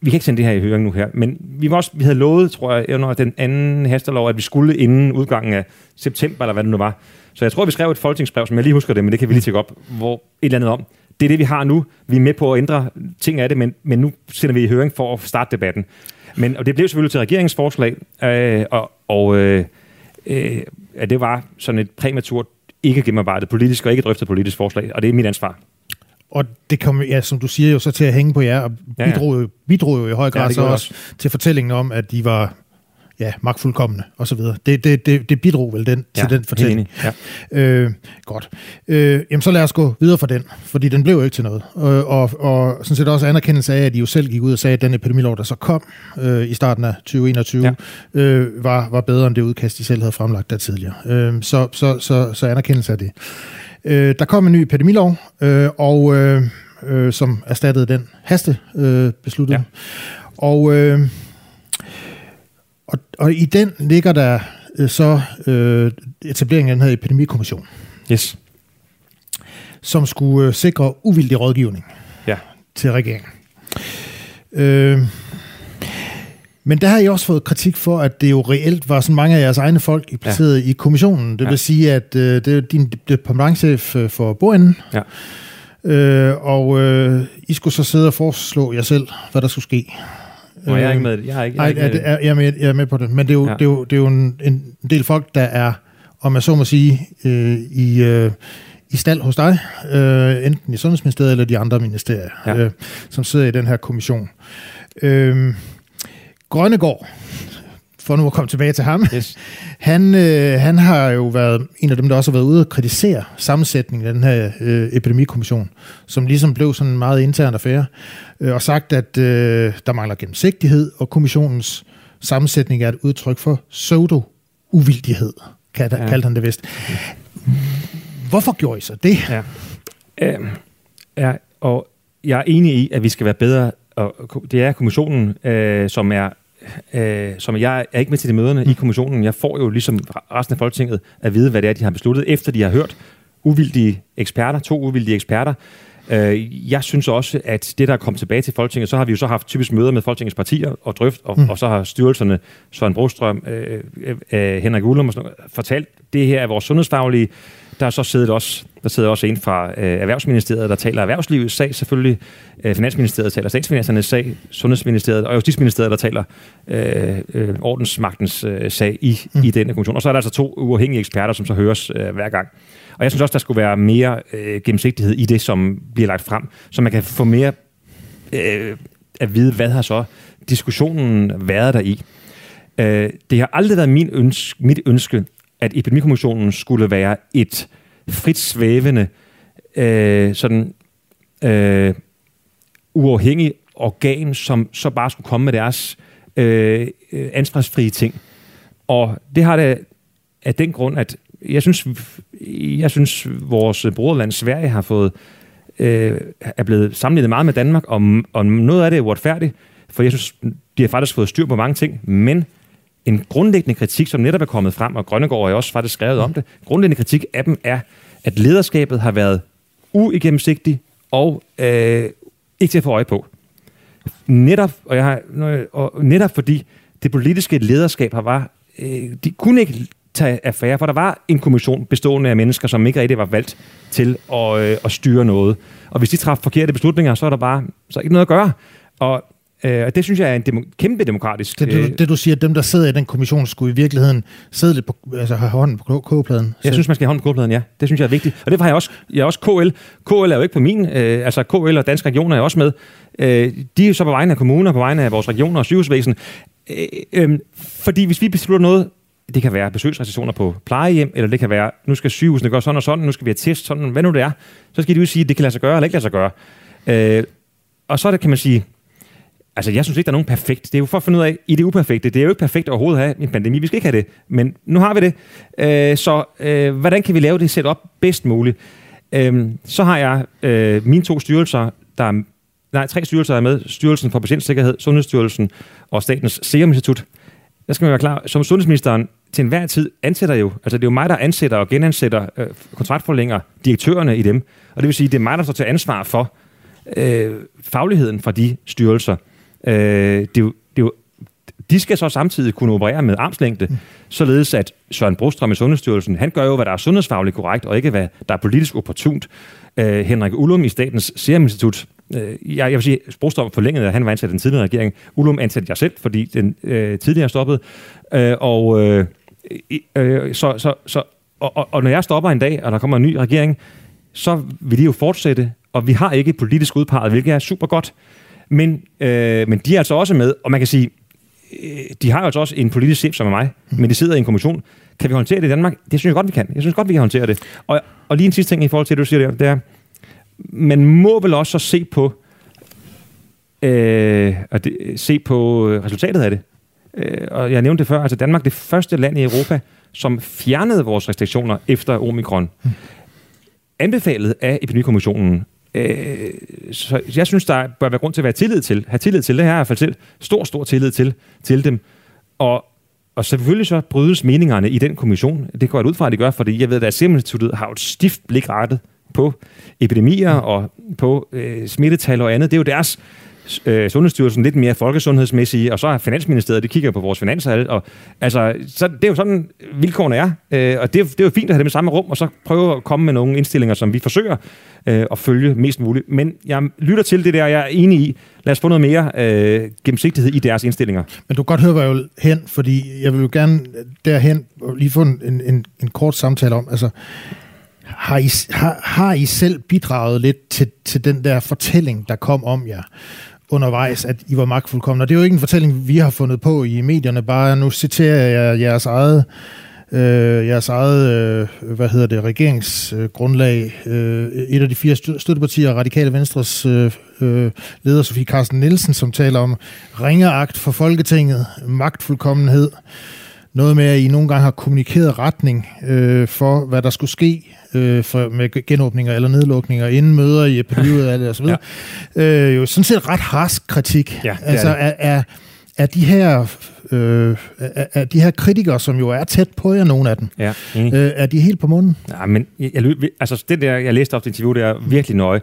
[SPEAKER 3] Vi kan ikke sende det her i høring nu her, men vi, var også, vi havde lovet, tror jeg, under den anden hastelov, at vi skulle inden udgangen af september, eller hvad det nu var, så jeg tror, vi skrev et folketingsbrev, som jeg lige husker det, men det kan vi lige tjekke op, hvor et eller andet om. Det er det, vi har nu. Vi er med på at ændre ting af det, men, men nu sender vi i høring for at starte debatten. Men, og det blev selvfølgelig til regeringsforslag, øh, og, og øh, øh, det var sådan et præmaturt, ikke gennemarbejdet politisk og ikke drøftet politisk forslag, og det er mit ansvar.
[SPEAKER 2] Og det kom, ja, som du siger, jo så til at hænge på jer, og bidrog, ja, ja. bidrog jo i høj grad ja, så også, også til fortællingen om, at de var ja, magtfuldkommende og så videre. Det, det, det, det bidrog vel den, ja, til den fortælling. Ja. Øh, godt. Øh, jamen så lad os gå videre fra den, fordi den blev jo ikke til noget. Og, og, og sådan set også anerkendelse af, at de jo selv gik ud og sagde, at den epidemilov, der så kom øh, i starten af 2021, ja. øh, var, var bedre end det udkast, de selv havde fremlagt der tidligere. Øh, så, så, så, så anerkendelse af det. Øh, der kom en ny epidemilov, øh, og øh, øh, som erstattede den haste øh, besluttet. Ja. Og øh, og, og i den ligger der øh, så øh, etableringen af den her epidemikommission.
[SPEAKER 3] Yes.
[SPEAKER 2] Som skulle øh, sikre uvildig rådgivning
[SPEAKER 3] ja.
[SPEAKER 2] til regeringen. Øh, men der har I også fået kritik for, at det jo reelt var så mange af jeres egne folk placeret ja. i kommissionen. Det vil ja. sige, at øh, det er din departementchef øh, for bordenden. Ja. Øh, og øh, I skulle så sidde og foreslå jer selv, hvad der skulle ske.
[SPEAKER 3] Nå, jeg er ikke med det. Jeg er ikke,
[SPEAKER 2] jeg er, ikke,
[SPEAKER 3] jeg,
[SPEAKER 2] er, jeg, er med, jeg er med på det. Men det er jo, ja. det er jo, det er jo en, en del folk, der er, om jeg så må sige, øh, i... Øh, i stald hos dig, øh, enten i Sundhedsministeriet eller de andre ministerier, ja. øh, som sidder i den her kommission. Øh, Grønnegård, for nu at komme tilbage til ham, yes. han, øh, han har jo været en af dem, der også har været ude og kritisere sammensætningen af den her øh, epidemikommission, som ligesom blev sådan en meget intern affære, øh, og sagt, at øh, der mangler gennemsigtighed, og kommissionens sammensætning er et udtryk for pseudo-uvildighed, kaldte, ja. kaldte han det vist. Hvorfor gjorde I så det?
[SPEAKER 3] Ja. Øh, ja, og jeg er enig i, at vi skal være bedre, og det er kommissionen, øh, som er øh, som jeg er ikke med til de møderne mm. i kommissionen. Jeg får jo ligesom resten af Folketinget at vide, hvad det er, de har besluttet, efter de har hørt uvildige eksperter, to uvildige eksperter. Øh, jeg synes også, at det, der er kommet tilbage til Folketinget, så har vi jo så haft typisk møder med Folketingets partier og drøft, og, mm. og så har styrelserne, Søren Brostrøm, øh, øh, øh, Henrik Ullum og sådan noget, fortalt, det her er vores sundhedsfaglige der er så siddet også, der sidder også en fra øh, Erhvervsministeriet, der taler erhvervslivets sag selvfølgelig. Øh, Finansministeriet taler statsfinansernes sag. Sundhedsministeriet og Justitsministeriet, der taler øh, øh, ordensmagtens øh, sag i, mm. i denne kommission. Og så er der altså to uafhængige eksperter, som så høres øh, hver gang. Og jeg synes også, der skulle være mere øh, gennemsigtighed i det, som bliver lagt frem, så man kan få mere øh, at vide, hvad har så diskussionen været der i. Øh, det har aldrig været min ønske, mit ønske, at Epidemikommissionen skulle være et frit svævende, øh, sådan øh, uafhængig organ, som så bare skulle komme med deres øh, ansvarsfrie ting. Og det har det af den grund, at jeg synes, jeg synes vores broderland Sverige har fået øh, er blevet sammenlignet meget med Danmark, og, og noget af det er uretfærdigt, for jeg synes, de har faktisk fået styr på mange ting, men en grundlæggende kritik, som netop er kommet frem, og Grønnegård har også faktisk skrevet om det, grundlæggende kritik af dem er, at lederskabet har været uigennemsigtigt og øh, ikke til at få øje på. Netop, og jeg har, og netop fordi det politiske lederskab har var, øh, de kunne ikke tage affære, for der var en kommission bestående af mennesker, som ikke rigtig var valgt til at, øh, at styre noget. Og hvis de træffede forkerte beslutninger, så er der bare så er ikke noget at gøre. Og Øh, og det synes jeg er en demo- kæmpe demokratisk...
[SPEAKER 2] Det, det, det, du siger, at dem, der sidder i den kommission, skulle i virkeligheden sidde lidt på, altså have hånden på kogepladen.
[SPEAKER 3] Jeg synes, man skal have hånden på kogepladen, ja. Det synes jeg er vigtigt. Og det har jeg også, jeg er også KL. KL er jo ikke på min... Øh, altså KL og Danske Regioner er også med. Øh, de er jo så på vegne af kommuner, på vegne af vores regioner og sygehusvæsen. Øh, øh, fordi hvis vi beslutter noget, det kan være besøgsrestriktioner på plejehjem, eller det kan være, nu skal sygehusene gøre sådan og sådan, nu skal vi have test, sådan, hvad nu det er, så skal de jo sige, at det kan lade sig gøre, eller ikke lade sig gøre. Øh, og så det, kan man sige, Altså, jeg synes ikke, der er nogen perfekt. Det er jo for at finde ud af, i det uperfekte. Det er jo ikke perfekt overhovedet at have en pandemi. Vi skal ikke have det. Men nu har vi det. Øh, så øh, hvordan kan vi lave det setup bedst muligt? Øh, så har jeg øh, mine to styrelser, der er, nej, tre styrelser er med. Styrelsen for Patientsikkerhed, Sundhedsstyrelsen og Statens Serum Institut. Der skal man være klar. Som sundhedsministeren til enhver tid ansætter jo, altså det er jo mig, der ansætter og genansætter øh, kontraktforlænger direktørerne i dem. Og det vil sige, det er mig, der står til ansvar for øh, fagligheden fra de styrelser. Øh, det, er jo, det er jo, de skal så samtidig kunne operere med armslængde, mm. således at Søren Brostrøm i Sundhedsstyrelsen, han gør jo, hvad der er sundhedsfagligt korrekt, og ikke hvad der er politisk opportunt. Øh, Henrik Ullum i Statens Serum Institut, øh, jeg, jeg vil sige, Brostrøm forlængede, at han var ansat i den tidligere regering. Ullum ansatte jeg selv, fordi den øh, tidligere stoppede. Øh, og øh, øh, så, så, så og, og, og når jeg stopper en dag, og der kommer en ny regering, så vil de jo fortsætte, og vi har ikke politisk udpeget, hvilket er super godt. Men, øh, men de er altså også med, og man kan sige, øh, de har altså også en politisk chef som er mig, mm. men de sidder i en kommission. Kan vi håndtere det i Danmark? Det synes jeg godt, vi kan. Jeg synes godt, vi kan håndtere det. Og, og lige en sidste ting i forhold til det, du siger der, det er, man må vel også se på, øh, og det, se på resultatet af det. Øh, og jeg nævnte det før, altså Danmark det første land i Europa, som fjernede vores restriktioner efter omikron. Mm. Anbefalet af Epidemikommissionen Øh, så jeg synes, der bør være grund til at være tillid til, have tillid til det her, i hvert fald til, stor, stor tillid til, til dem. Og, og selvfølgelig så brydes meningerne i den kommission. Det går jeg ud fra, at de gør, fordi jeg ved, at Serum Instituttet har et stift blik rettet på epidemier og på øh, smittetal og andet. Det er jo deres øh, Sundhedsstyrelsen lidt mere folkesundhedsmæssige, og så er Finansministeriet, det kigger på vores finanser. Og, altså, så det er jo sådan, vilkårene er. Øh, og det, det er jo fint at have dem i samme rum, og så prøve at komme med nogle indstillinger, som vi forsøger øh, at følge mest muligt. Men jeg lytter til det der, jeg er enig i. Lad os få noget mere øh, gennemsigtighed i deres indstillinger.
[SPEAKER 2] Men du kan godt høre, hvor jeg vil hen, fordi jeg vil jo gerne derhen og lige få en, en, en kort samtale om, altså, har I, har, har I selv bidraget lidt til, til den der fortælling, der kom om jer? Undervejs, at I var magtfuldkommende. Og det er jo ikke en fortælling, vi har fundet på i medierne, bare nu citerer jeg jeres eget øh, jeres eget, øh, hvad hedder det, regeringsgrundlag. Øh, et af de fire støttepartier, Radikale Venstres øh, øh, leder, Sofie Carsten Nielsen, som taler om ringeagt for Folketinget, magtfuldkommenhed noget med, at I nogle gange har kommunikeret retning øh, for, hvad der skulle ske øh, for, med genåbninger eller nedlukninger, inden møder i epidemiudvalget osv. Ja. Øh, jo sådan set ret harsk kritik.
[SPEAKER 3] Ja, det
[SPEAKER 2] altså,
[SPEAKER 3] er
[SPEAKER 2] er, er, er de her... Øh, er, er de her kritikere, som jo er tæt på jer, nogle af dem,
[SPEAKER 3] Ja, enig.
[SPEAKER 2] øh, er de helt på munden?
[SPEAKER 3] Ja, men jeg, jeg, altså det der, jeg læste op til interview, det er virkelig nøje.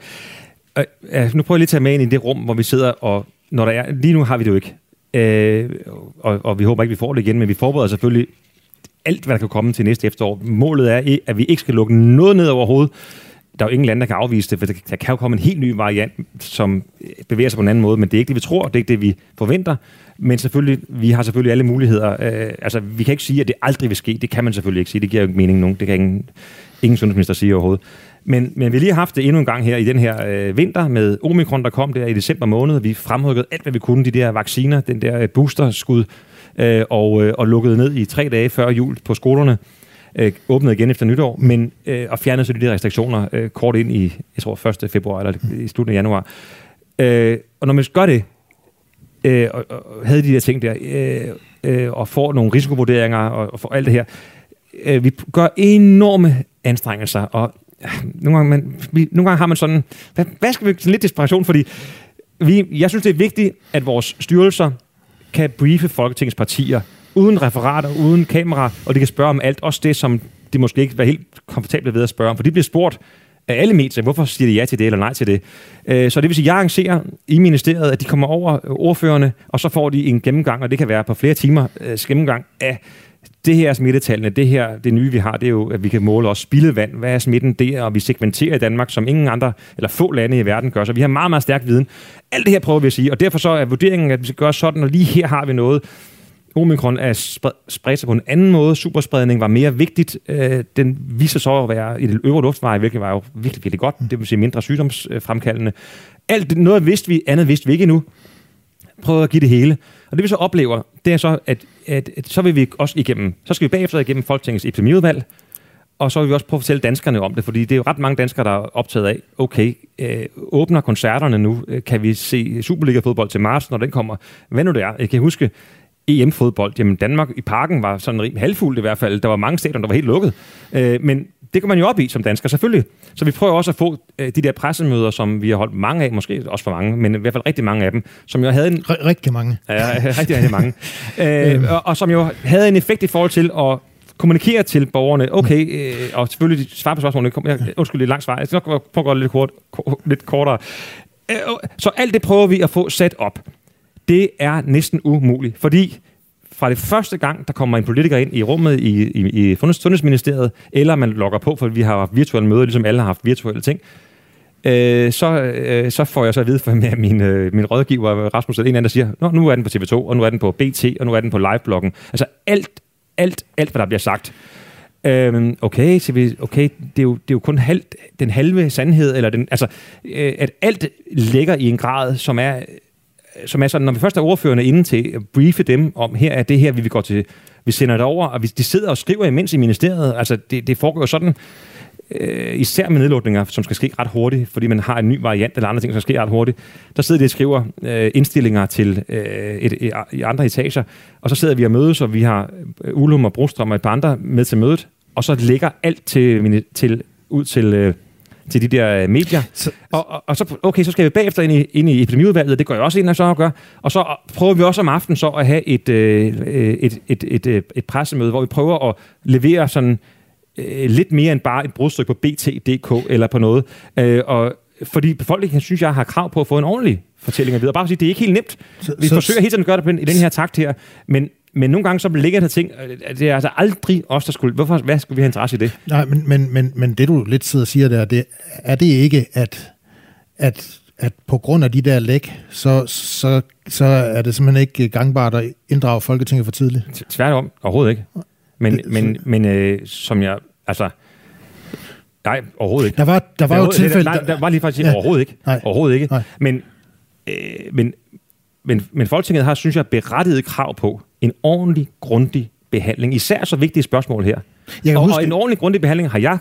[SPEAKER 3] Og, øh, nu prøver jeg lige at tage med ind i det rum, hvor vi sidder, og når der er, lige nu har vi det jo ikke. Øh, og, og vi håber ikke, vi får det igen, men vi forbereder selvfølgelig alt, hvad der kan komme til næste efterår. Målet er, at vi ikke skal lukke noget ned overhovedet. Der er jo ingen lande, der kan afvise det, for der der kan jo komme en helt ny variant, som bevæger sig på en anden måde, men det er ikke det, vi tror, det er ikke det, vi forventer. Men selvfølgelig, vi har selvfølgelig alle muligheder. Øh, altså, vi kan ikke sige, at det aldrig vil ske. Det kan man selvfølgelig ikke sige. Det giver jo ikke mening nogen. Det kan ingen, ingen sundhedsminister sige overhovedet. Men, men vi har lige haft det endnu en gang her i den her øh, vinter med Omikron, der kom der i december måned. Vi fremrykkede alt, hvad vi kunne, de der vacciner, den der øh, boosterskud, øh, og, øh, og lukkede ned i tre dage før jul på skolerne. Øh, åbnede igen efter nytår, men øh, og fjernede så de der restriktioner øh, kort ind i, jeg tror, 1. februar eller i slutningen af januar. Øh, og når man gør det, øh, og, og havde de der ting der, øh, øh, og får nogle risikovurderinger og, og får alt det her, øh, vi gør enorme anstrengelser, og nogle gange, man, vi, nogle gange har man sådan, hvad, hvad skal vi, sådan lidt desperation, fordi vi, jeg synes, det er vigtigt, at vores styrelser kan briefe Folketingets partier, uden referater, uden kamera, og de kan spørge om alt, også det, som de måske ikke er helt komfortable ved at spørge om, for de bliver spurgt af alle medier, hvorfor siger de ja til det eller nej til det. Øh, så det vil sige, at jeg arrangerer i ministeriet, at de kommer over øh, ordførerne, og så får de en gennemgang, og det kan være på flere timer øh, gennemgang af det her er smittetallene, det her, det nye vi har, det er jo, at vi kan måle også spildevand. Hvad er smitten der? Og vi segmenterer i Danmark, som ingen andre, eller få lande i verden gør. Så vi har meget, meget stærk viden. Alt det her prøver vi at sige, og derfor så er vurderingen, at vi skal gøre sådan, og lige her har vi noget. Omikron er spredt sig på en anden måde. Superspredning var mere vigtigt. Øh, den viser så at være i det øvre luftveje, hvilket var jo virkelig, virkelig godt. Det vil sige mindre sygdomsfremkaldende. Alt det- noget vidste vi, andet vidste vi ikke endnu. Prøv at give det hele. Og det vi så oplever, det er så, at, at, at så vil vi også igennem, så skal vi bagefter igennem Folketingets epidemiudvalg, og så vil vi også prøve at fortælle danskerne om det, fordi det er jo ret mange danskere, der er optaget af, okay, øh, åbner koncerterne nu, øh, kan vi se Superliga-fodbold til marts, når den kommer. Hvad nu det er? Jeg kan huske, EM-fodbold, jamen Danmark i parken var sådan rimelig halvfuldt i hvert fald. Der var mange stadion, der var helt lukket. Øh, men det går man jo op i som dansker, selvfølgelig. Så vi prøver også at få øh, de der pressemøder, som vi har holdt mange af, måske også for mange, men i hvert fald rigtig mange af dem, som jo havde en,
[SPEAKER 2] R- rigtig mange.
[SPEAKER 3] Ja, rigtig, rigtig mange. øh, og, og som jo havde en effekt i forhold til at kommunikere til borgerne, okay, øh, og selvfølgelig svare på spørgsmålene. Jeg, undskyld, det et langt svar. Jeg skal nok prøve at gøre det lidt, kort, ko- lidt kortere. Øh, så alt det prøver vi at få sat op. Det er næsten umuligt, fordi fra det første gang, der kommer en politiker ind i rummet i, i, i Sundhedsministeriet, eller man logger på, for vi har haft virtuelle møder, ligesom alle har haft virtuelle ting, øh, så, øh, så får jeg så at vide fra min, øh, min rådgiver, Rasmus, eller en anden, der siger, Nå, nu er den på TV2, og nu er den på BT, og nu er den på livebloggen. Altså alt, alt, alt, hvad der bliver sagt. Øhm, okay, så vi, okay, det er jo, det er jo kun halv, den halve sandhed, eller den, altså, øh, at alt ligger i en grad, som er, som er sådan, når vi først er ordførende inde til at briefe dem om, her er det her, vi vil gå til, vi sender det over, og vi, de sidder og skriver imens i ministeriet, altså det, det foregår jo sådan, øh, især med nedlukninger, som skal ske ret hurtigt, fordi man har en ny variant eller andre ting, som skal ske ret hurtigt. Der sidder de og skriver øh, indstillinger til øh, et, et, i andre etager, og så sidder vi og mødes, og vi har øh, Ulum og Brostrøm og et par andre med til mødet, og så lægger alt til, til, ud til, øh, til de der øh, medier.
[SPEAKER 2] Så-
[SPEAKER 3] Og, og, og så, okay, så skal vi bagefter ind i, ind i epidemiudvalget, det gør jeg også ind og så at gøre. Og så prøver vi også om aftenen så at have et, øh, et, et, et, et, et pressemøde, hvor vi prøver at levere sådan øh, lidt mere end bare et brudstykke på BT.dk eller på noget. Øh, og fordi befolkningen, synes jeg, har krav på at få en ordentlig fortælling af videre. Bare for at sige, det er ikke helt nemt.
[SPEAKER 2] Så-
[SPEAKER 3] Vi
[SPEAKER 2] så-
[SPEAKER 3] forsøger hele tiden at gøre det på den, i den her takt her, men, men nogle gange så ligger der ting, øh, at det er altså aldrig os, der skulle... Hvorfor, hvad skulle vi have interesse i det?
[SPEAKER 2] Nej, men, men, men, men det du lidt sidder og siger der, det, er det ikke, at, at, at på grund af de der læk, så, så, så er det simpelthen ikke gangbart at inddrage Folketinget for tidligt?
[SPEAKER 3] Tværtom, overhovedet ikke. Men,
[SPEAKER 2] Det-
[SPEAKER 3] men, men øh, som jeg... Altså, nej, overhovedet ikke.
[SPEAKER 2] Der var, der var jo tilfælde...
[SPEAKER 3] Nej, der var lige faktisk
[SPEAKER 2] ja.
[SPEAKER 3] overhovedet ikke.
[SPEAKER 2] Nej.
[SPEAKER 3] Overhovedet ikke.
[SPEAKER 2] Nej.
[SPEAKER 3] Men, øh, men, men, men Folketinget har, synes jeg, berettiget krav på en ordentlig, grundig behandling. Især så vigtige spørgsmål her.
[SPEAKER 2] Jeg
[SPEAKER 3] og,
[SPEAKER 2] huske-
[SPEAKER 3] og en ordentlig, grundig behandling har jeg,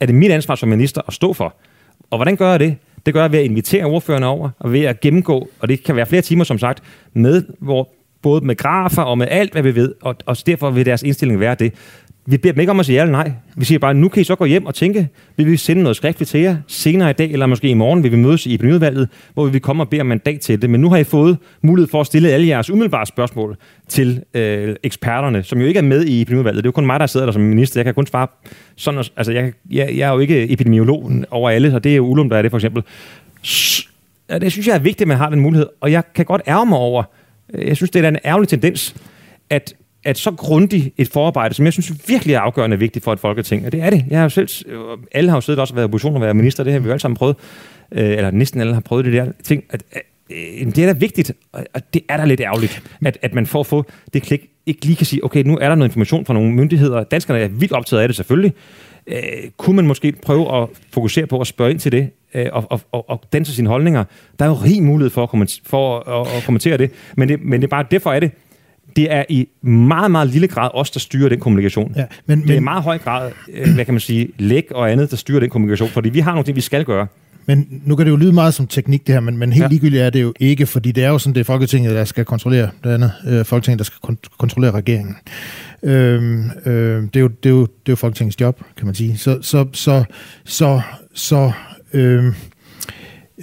[SPEAKER 3] er det mit ansvar som minister at stå for. Og hvordan gør jeg det? Det gør jeg ved at invitere ordførerne over, og ved at gennemgå, og det kan være flere timer som sagt, med hvor både med grafer og med alt, hvad vi ved, og, og derfor vil deres indstilling være det. Vi beder dem ikke om at sige ja eller nej. Vi siger bare, nu kan I så gå hjem og tænke, vil vi sende noget skriftligt til jer senere i dag, eller måske i morgen vil vi mødes i epidemiudvalget, hvor vi vil komme og bede om mandat til det. Men nu har I fået mulighed for at stille alle jeres umiddelbare spørgsmål til øh, eksperterne, som jo ikke er med i epidemiudvalget. Det er jo kun mig, der sidder der som minister. Jeg kan kun svare sådan, altså jeg, jeg, jeg er jo ikke epidemiologen over alle, så det er jo Ulum, der er det for eksempel. Ja, det synes jeg er vigtigt, at man har den mulighed, og jeg kan godt ærge mig over, øh, jeg synes, det er en ærgerlig tendens, at at så grundigt et forarbejde, som jeg synes virkelig er afgørende vigtigt for et folketing, og det er det. Jeg har selv, øh, alle har jo siddet også og været opposition og været minister, det har vi jo alle sammen prøvet, øh, eller næsten alle har prøvet det der ting, at, øh, det er da vigtigt, og det er da lidt ærgerligt, at, at man får at få det klik, ikke lige kan sige, okay, nu er der noget information fra nogle myndigheder, danskerne er vildt optaget af det selvfølgelig, øh, kunne man måske prøve at fokusere på at spørge ind til det, øh, og, og, og, og danse sine holdninger. Der er jo rig mulighed for at, kommentere, for at, at kommentere det, men det, men det er bare derfor er det, det er i meget, meget lille grad os, der styrer den kommunikation. Ja, men, det er i meget høj grad, øh, hvad kan man sige, læg og andet, der styrer den kommunikation, fordi vi har nogle ting, vi skal gøre.
[SPEAKER 2] Men nu kan det jo lyde meget som teknik det her, men, men helt ja. ligegyldigt er det jo ikke, fordi det er jo sådan, det er Folketinget, der skal kontrollere det andet. Øh, Folketinget, der skal kon- kontrollere regeringen. Øhm, øh, det, er jo, det, er jo, det er jo Folketingets job, kan man sige. Så, så, så, så, så øh,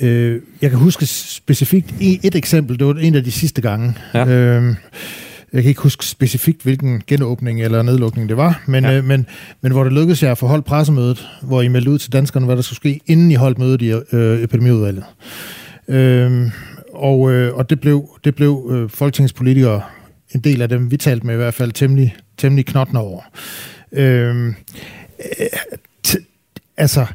[SPEAKER 2] øh, jeg kan huske specifikt et eksempel, det var en af de sidste gange. Ja. Øh, jeg kan ikke huske specifikt, hvilken genåbning eller nedlukning det var, men, ja. øh, men, men hvor det lykkedes jer at få holdt pressemødet, hvor I meldte ud til danskerne, hvad der skulle ske, inden I holdt mødet i øh, epidemiudvalget. Øh, og, øh, og det blev, det blev øh, folketingspolitikere, en del af dem, vi talte med i hvert fald, temmelig, temmelig knottende over. Øh, øh, altså,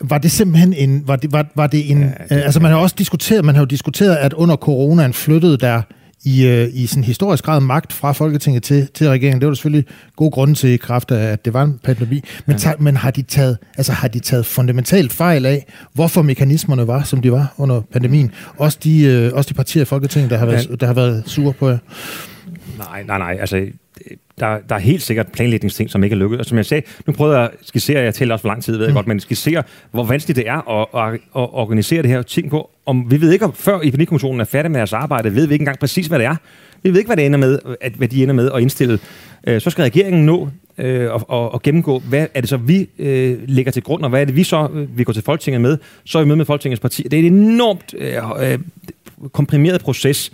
[SPEAKER 2] var det simpelthen en, var det, var, var det en, ja, det, altså man har også diskuteret, man har jo diskuteret, at under coronaen flyttede der i, øh, i sådan historisk grad magt fra Folketinget til, til regeringen. Det var selvfølgelig god grund til i kraft af, at det var en pandemi. Men, ja. men har, de taget, altså, har de taget fundamentalt fejl af, hvorfor mekanismerne var, som de var under pandemien? Også de, øh, også de partier i Folketinget, der har været, ja. der har været sure på jer?
[SPEAKER 3] Nej, nej, nej. Altså, der, der er helt sikkert planlægningsting, som ikke er lykket. Og som jeg sagde, nu prøvede jeg at skissere, jeg tæller også for lang tid, ved jeg mm. godt, men skissere, hvor vanskeligt det er at, at, at organisere det her ting på. Om, vi ved ikke, om før Epidemikommissionen er færdig med deres arbejde, ved vi ikke engang præcis, hvad det er. Vi ved ikke, hvad, det ender med, at, hvad de ender med at indstille. Øh, så skal regeringen nå øh, og, og, og gennemgå, hvad er det så, vi øh, lægger til grund, og hvad er det, vi så øh, vi går til Folketinget med. Så er vi med med Folketingets parti. Det er en enormt øh, øh, komprimeret proces,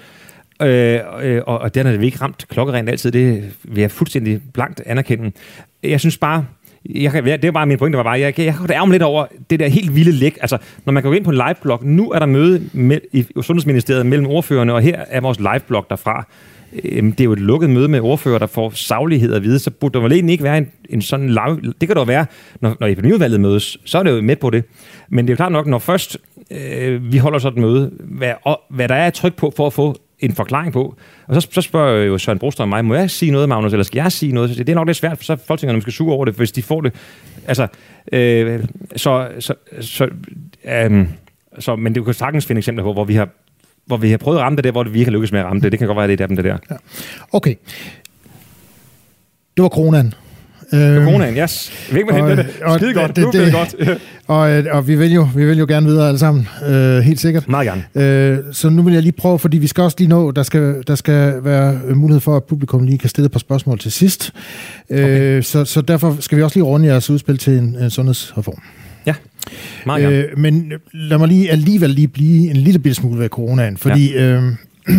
[SPEAKER 3] Øh, øh, og, og den har vi ikke ramt klokkerent altid. Det vil jeg fuldstændig blankt anerkende. Jeg synes bare, jeg kan, det er bare min pointe, var bare, jeg, jeg, jeg ærger lidt over det der helt vilde læk. Altså, når man går ind på en live-blog, nu er der møde med, i Sundhedsministeriet mellem ordførerne, og her er vores live-blog derfra. Øhm, det er jo et lukket møde med ordfører, der får saglighed at vide, så burde der vel egentlig ikke være en, en sådan lav... Det kan der være, når, når epidemiudvalget mødes, så er det jo med på det. Men det er jo klart nok, når først øh, vi holder sådan et møde, hvad, og, hvad der er tryk på for at få en forklaring på. Og så, så spørger jo Søren Brostrøm mig, må jeg sige noget, Magnus, eller skal jeg sige noget? Så det er nok lidt svært, for så folketingerne skal suge over det, hvis de får det. Altså, øh, så, så, så, øh, så, men det kan sagtens finde eksempler på, hvor vi har hvor vi har prøvet at ramme det der, hvor vi ikke har lykkes med at ramme det. Det kan godt være, det er dem, det der. Ja.
[SPEAKER 2] Okay. Det var coronaen.
[SPEAKER 3] Øhm, coronaen, yes. Ved ikke, hvor det. Skide godt. Det, det, godt.
[SPEAKER 2] og, øh, og vi, vil jo, vi vil jo gerne videre alle sammen, øh, helt sikkert.
[SPEAKER 3] Meget gerne.
[SPEAKER 2] Øh, så nu vil jeg lige prøve, fordi vi skal også lige nå, der skal, der skal være mulighed for, at publikum lige kan stille et par spørgsmål til sidst. Øh, okay. så, så derfor skal vi også lige runde jeres udspil til en, en sundhedsreform.
[SPEAKER 3] Ja, meget gerne.
[SPEAKER 2] Øh, men lad mig lige alligevel lige blive en lille bitte smule ved coronaen, fordi... Ja. Øh,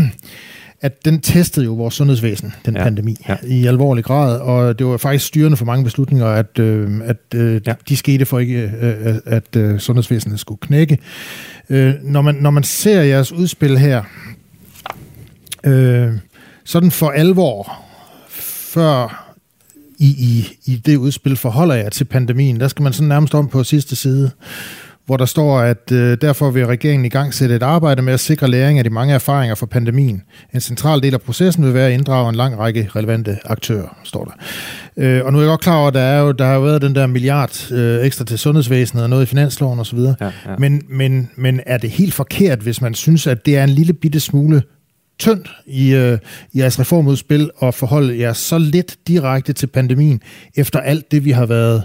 [SPEAKER 2] at den testede jo vores sundhedsvæsen, den ja. pandemi, ja. i alvorlig grad, og det var faktisk styrende for mange beslutninger, at, øh, at øh, ja. de skete for ikke, øh, at øh, sundhedsvæsenet skulle knække. Øh, når, man, når man ser jeres udspil her, øh, sådan for alvor, før i, i, i det udspil forholder jeg til pandemien, der skal man sådan nærmest om på sidste side, hvor der står, at øh, derfor vil regeringen i gang sætte et arbejde med at sikre læring af de mange erfaringer fra pandemien. En central del af processen vil være at inddrage en lang række relevante aktører, står der. Øh, og nu er jeg godt klar over, at der, er jo, der har jo været den der milliard øh, ekstra til sundhedsvæsenet og noget i finansloven osv. Ja, ja. Men, men, men er det helt forkert, hvis man synes, at det er en lille bitte smule tyndt i, øh, jeres reformudspil at forholde jer så lidt direkte til pandemien, efter alt det, vi har været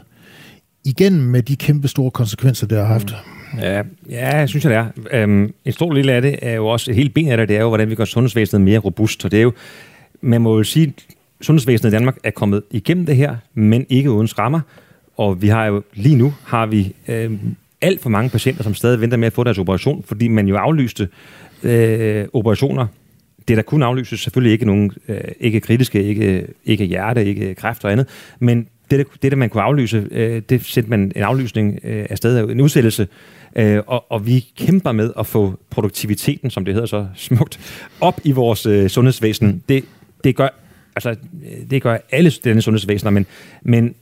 [SPEAKER 2] igennem med de kæmpe store konsekvenser, det har haft.
[SPEAKER 3] Ja, ja jeg synes, jeg, det er. Øhm, en stor del af det er jo også, et helt ben af det, det er jo, hvordan vi gør sundhedsvæsenet mere robust. Og det er jo, man må jo sige, sundhedsvæsenet i Danmark er kommet igennem det her, men ikke uden skrammer. Og vi har jo, lige nu har vi øh, alt for mange patienter, som stadig venter med at få deres operation, fordi man jo aflyste øh, operationer. Det der kun aflyses selvfølgelig ikke nogen, øh, ikke kritiske, ikke, ikke hjerte, ikke kræft og andet, men det, det, der man kunne aflyse, øh, det sendte man en aflysning øh, afsted, en udsættelse, øh, og, og vi kæmper med at få produktiviteten, som det hedder så smukt, op i vores øh, sundhedsvæsen. Det, det gør altså, øh, det gør alle denne sundhedsvæsener, men, men,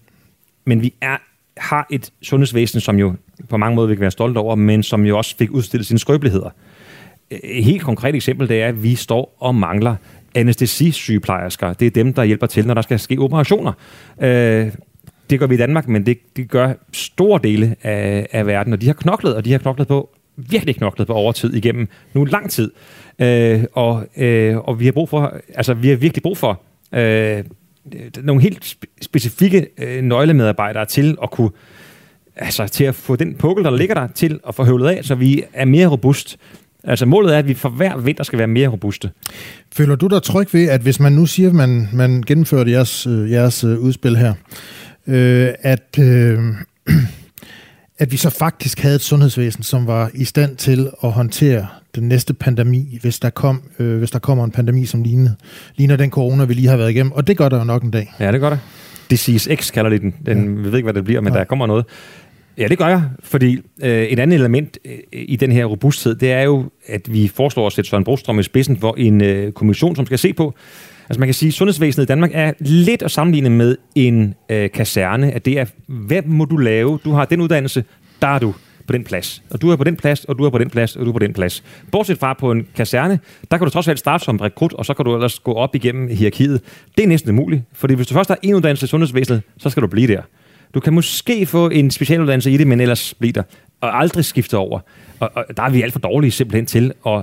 [SPEAKER 3] men vi er, har et sundhedsvæsen, som jo på mange måder vi kan være stolte over, men som jo også fik udstillet sine skrøbeligheder. Et helt konkret eksempel, det er, at vi står og mangler anestesisygeplejersker. Det er dem, der hjælper til, når der skal ske operationer. Øh, det gør vi i Danmark, men det, det gør store dele af, af verden, og de har knoklet, og de har knoklet på, virkelig knoklet på overtid igennem nu lang tid. Øh, og, øh, og vi har brug for, altså vi har virkelig brug for øh, nogle helt specifikke øh, nøglemedarbejdere til at kunne altså til at få den pukkel, der ligger der, til at få høvlet af, så vi er mere robust. Altså målet er, at vi for hver vinter skal være mere robuste.
[SPEAKER 2] Føler du dig tryg ved, at hvis man nu siger, at man, man gennemførte jeres, øh, jeres øh, udspil her, øh, at, øh, at vi så faktisk havde et sundhedsvæsen, som var i stand til at håndtere den næste pandemi, hvis der, kom, øh, hvis der kommer en pandemi, som ligner, ligner den corona, vi lige har været igennem. Og det gør der jo nok en dag.
[SPEAKER 3] Ja, det gør det. Disease X kalder de den. den ja. Vi ved ikke, hvad det bliver, men ja. der kommer noget. Ja, det gør jeg, fordi øh, et andet element øh, i den her robusthed, det er jo, at vi foreslår at sætte Søren Brostrøm i spidsen for en øh, kommission, som skal se på, altså man kan sige, at sundhedsvæsenet i Danmark er lidt at sammenligne med en øh, kaserne, at det er, hvad må du lave? Du har den uddannelse, der er du på den plads. Og du er på den plads, og du er på den plads, og du er på den plads. Bortset fra på en kaserne, der kan du trods alt starte som rekrut, og så kan du ellers gå op igennem hierarkiet. Det er næsten umuligt, fordi hvis du først har en uddannelse i sundhedsvæsenet, så skal du blive der. Du kan måske få en specialuddannelse i det, men ellers blive der, og aldrig skifte over. Og, og der er vi alt for dårlige simpelthen til at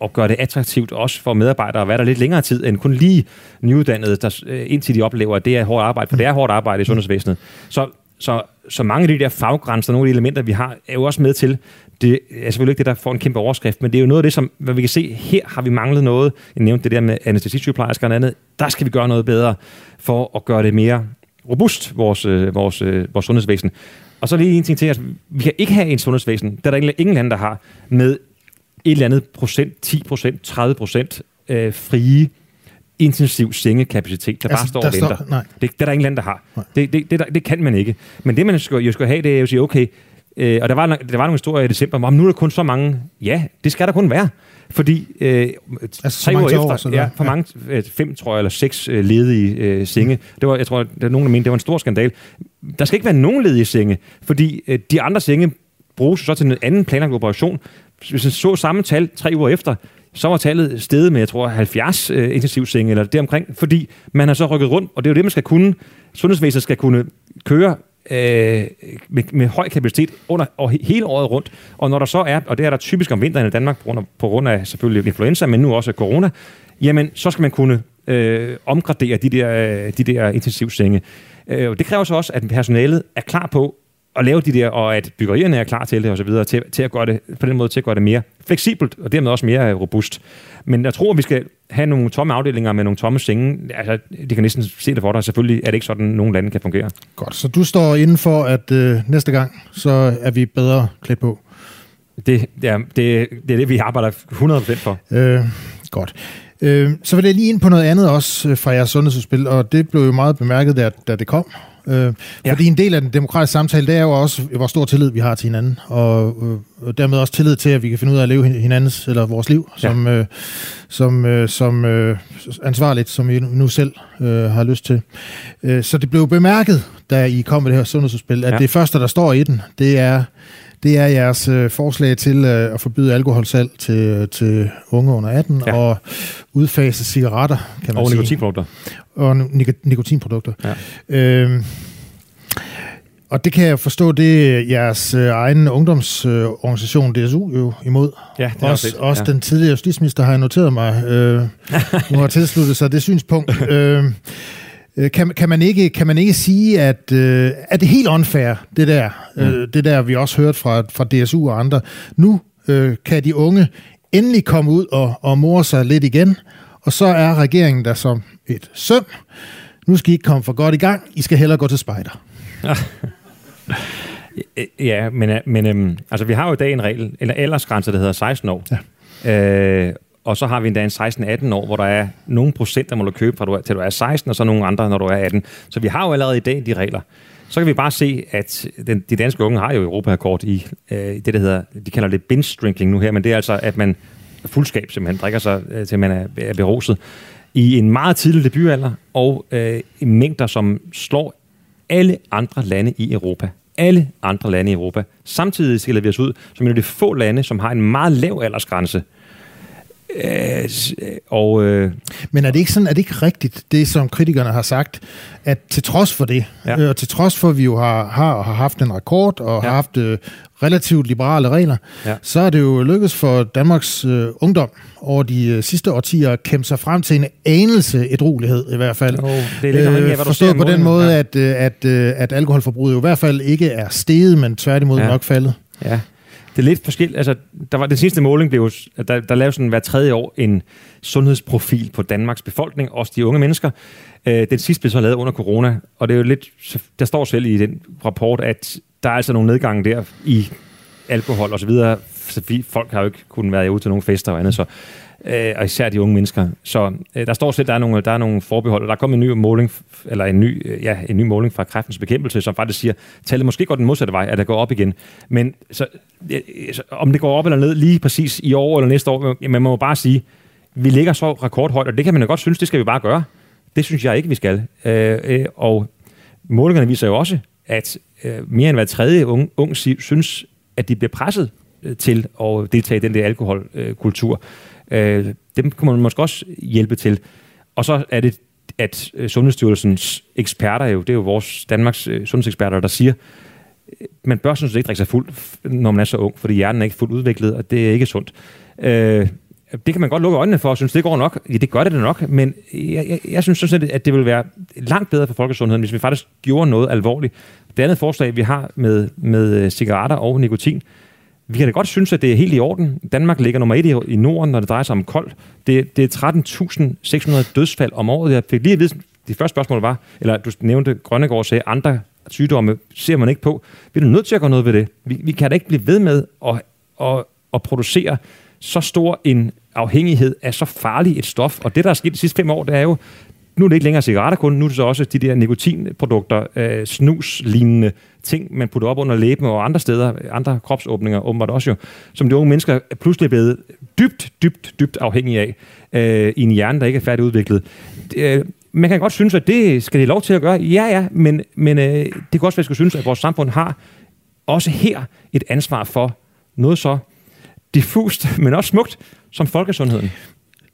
[SPEAKER 3] og gøre det attraktivt også for medarbejdere at være der lidt længere tid, end kun lige nyuddannede, der, øh, indtil de oplever, at det er hårdt arbejde, for det er hårdt arbejde i sundhedsvæsenet. Så så, så mange af de der faggrænser, nogle af de elementer, vi har, er jo også med til, det er selvfølgelig ikke det, der får en kæmpe overskrift, men det er jo noget af det, som hvad vi kan se, her har vi manglet noget. Jeg nævnte det der med anestesisygeplejersker og andet. Der skal vi gøre noget bedre for at gøre det mere robust, vores, øh, vores, øh, vores sundhedsvæsen. Og så lige en ting til, at vi kan ikke have en sundhedsvæsen, der er der ingen lande, der har, med et eller andet procent, 10 procent, 30 procent øh, frie intensiv sengekapacitet, der altså, bare står der og venter. Står, nej. Det, det er der ingen land, der har. Det, det, det, det kan man ikke. Men det, man skal, jo skal have, det er at sige, okay, øh, og der var, der var nogle historier i december, om nu er der kun så mange. Ja, det skal der kun være. Fordi øh, altså, tre uger efter, år, ja, for mange, øh, fem tror jeg, eller seks øh, ledige øh, senge, det var, jeg tror, der er nogen, der mente, det var en stor skandal. Der skal ikke være nogen ledige senge, fordi øh, de andre senge bruges så til en anden planlagt operation. Hvis man så samme tal tre uger efter, så var tallet steget med, jeg tror, 70 øh, intensivsenge eller deromkring, fordi man har så rykket rundt, og det er jo det, man skal kunne. Sundhedsvæsenet skal kunne køre øh, med, med høj kapacitet under, og hele året rundt. Og når der så er, og det er der typisk om vinteren i Danmark, på grund af, på grund af selvfølgelig influenza, men nu også corona, jamen så skal man kunne øh, omgradere de der, øh, de der intensivsenge. Øh, det kræver så også, at personalet er klar på, at lave de der, og at byggerierne er klar til det og så videre, til, til at gøre det, på den måde til at gøre det mere fleksibelt, og dermed også mere robust. Men jeg tror, at vi skal have nogle tomme afdelinger med nogle tomme senge. Altså, de kan næsten se det for dig. Selvfølgelig er det ikke sådan, nogle lande kan fungere.
[SPEAKER 2] Godt, så du står inden for, at øh, næste gang, så er vi bedre klædt på?
[SPEAKER 3] Det, ja, det, det er det, vi arbejder 100% for.
[SPEAKER 2] Øh, godt. Øh, så vil jeg lige ind på noget andet også øh, fra jeres sundhedsudspil, og det blev jo meget bemærket, da, da det kom. Øh, ja. Fordi en del af den demokratiske samtale, det er jo også, hvor stor tillid vi har til hinanden, og, øh, dermed også tillid til, at vi kan finde ud af at leve hinandens, eller vores liv, som, ja. øh, som, øh, som øh, ansvarligt, som vi nu selv øh, har lyst til. Øh, så det blev bemærket, da I kom med det her sundhedsudspil, at ja. det første, der står i den, det er det er jeres øh, forslag til øh, at forbyde alkoholsalg til, til unge under 18 ja. og udfase cigaretter, kan man
[SPEAKER 3] og
[SPEAKER 2] sige.
[SPEAKER 3] Og nikotinprodukter.
[SPEAKER 2] Og nik- nikotinprodukter. Ja. Øhm, og det kan jeg forstå, det er jeres øh, egen ungdomsorganisation DSU jo imod.
[SPEAKER 3] Ja, det er
[SPEAKER 2] også, også, også ja. den tidligere justitsminister har jeg noteret mig, øh, nu har tilsluttet sig det synspunkt. øh, Øh, kan, kan, man ikke, kan man ikke sige, at øh, er det helt unfair, det der, mm. øh, det der vi også hørt fra, fra DSU og andre. Nu øh, kan de unge endelig komme ud og, og more sig lidt igen, og så er regeringen der som et søm. Nu skal I ikke komme for godt i gang, I skal hellere gå til spejder.
[SPEAKER 3] Ja, men, men øhm, altså, vi har jo i dag en regel, eller aldersgrænse, der hedder 16 år. Ja. Øh, og så har vi endda en 16-18 år, hvor der er nogle procent, der må du købe, fra du er, til du er 16, og så nogle andre, når du er 18. Så vi har jo allerede i dag de regler. Så kan vi bare se, at den, de danske unge har jo Europakort i øh, det, der hedder, de kalder det binge drinking nu her, men det er altså, at man fuldskab simpelthen drikker sig, øh, til man er, er beruset i en meget tidlig debutalder, og øh, i mængder, som slår alle andre lande i Europa. Alle andre lande i Europa. Samtidig skiller vi os ud som en af de få lande, som har en meget lav aldersgrænse
[SPEAKER 2] Øh, og, øh, Men er det ikke sådan, er det ikke rigtigt, det som kritikerne har sagt, at til trods for det, ja. øh, og til trods for, at vi jo har, har, har haft en rekord, og ja. har haft øh, relativt liberale regler, ja. så er det jo lykkedes for Danmarks øh, ungdom over de øh, sidste årtier at kæmpe sig frem til en anelse edruelighed i hvert fald. Oh, det er lidt øh, af, Forstået på den måde, ja. at, øh, at, at, at alkoholforbruget jo i hvert fald ikke er steget, men tværtimod ja. nok faldet.
[SPEAKER 3] Ja, det er lidt forskelligt. Altså, der var, den sidste måling blev der, der lavede sådan hver tredje år en sundhedsprofil på Danmarks befolkning, også de unge mennesker. Øh, den sidste blev så lavet under corona, og det er jo lidt, der står selv i den rapport, at der er altså nogle nedgange der i alkohol og så videre, så folk har jo ikke kunnet være ude til nogle fester og andet, så øh, og især de unge mennesker. Så øh, der står selv, der er nogle, der er nogle forbehold, og der er kommet en ny måling, eller en ny, øh, ja, en ny måling fra kræftens bekæmpelse, som faktisk siger, tallet måske går den modsatte vej, at det går op igen. Men så, øh, øh så, om det går op eller ned lige præcis i år eller næste år, man må bare sige, vi ligger så rekordhøjt, og det kan man jo godt synes, det skal vi bare gøre. Det synes jeg ikke, vi skal. Øh, øh, og målingerne viser jo også, at øh, mere end hver tredje ung, ung synes, at de bliver presset Øh, til at deltage i den der alkoholkultur. Øh, dem kunne man måske også hjælpe til. Og så er det, at øh, Sundhedsstyrelsens eksperter, jo, det er jo vores Danmarks øh, sundhedseksperter, der siger, man bør sådan set ikke drikke sig fuld, når man er så ung, fordi hjernen er ikke fuldt udviklet, og det er ikke sundt. Øh, det kan man godt lukke øjnene for, og synes, det går nok. Ja, det gør det nok, men jeg, jeg, jeg synes sådan set, at det vil være langt bedre for folkesundheden, hvis vi faktisk gjorde noget alvorligt. Det andet forslag, vi har med, med cigaretter og nikotin, vi kan da godt synes, at det er helt i orden. Danmark ligger nummer et i, Norden, når det drejer sig om koldt. Det, det er 13.600 dødsfald om året. Jeg fik lige at vide, det første spørgsmål var, eller du nævnte Grønnegård sagde, andre sygdomme ser man ikke på. Vi er nødt til at gøre noget ved det. Vi, vi kan da ikke blive ved med at, at, at producere så stor en afhængighed af så farligt et stof. Og det, der er sket de sidste fem år, det er jo, nu er det ikke længere cigaretter kun, nu er det så også de der nikotinprodukter, øh, snus-lignende ting, man putter op under læben og andre steder, andre kropsåbninger, åbenbart også jo, som de unge mennesker er pludselig blevet dybt, dybt, dybt afhængige af øh, i en hjerne, der ikke er færdigudviklet. Øh, man kan godt synes, at det skal de lov til at gøre. Ja, ja, men, men øh, det kan også være, at skulle synes, at vores samfund har også her et ansvar for noget så diffust, men også smukt, som folkesundheden.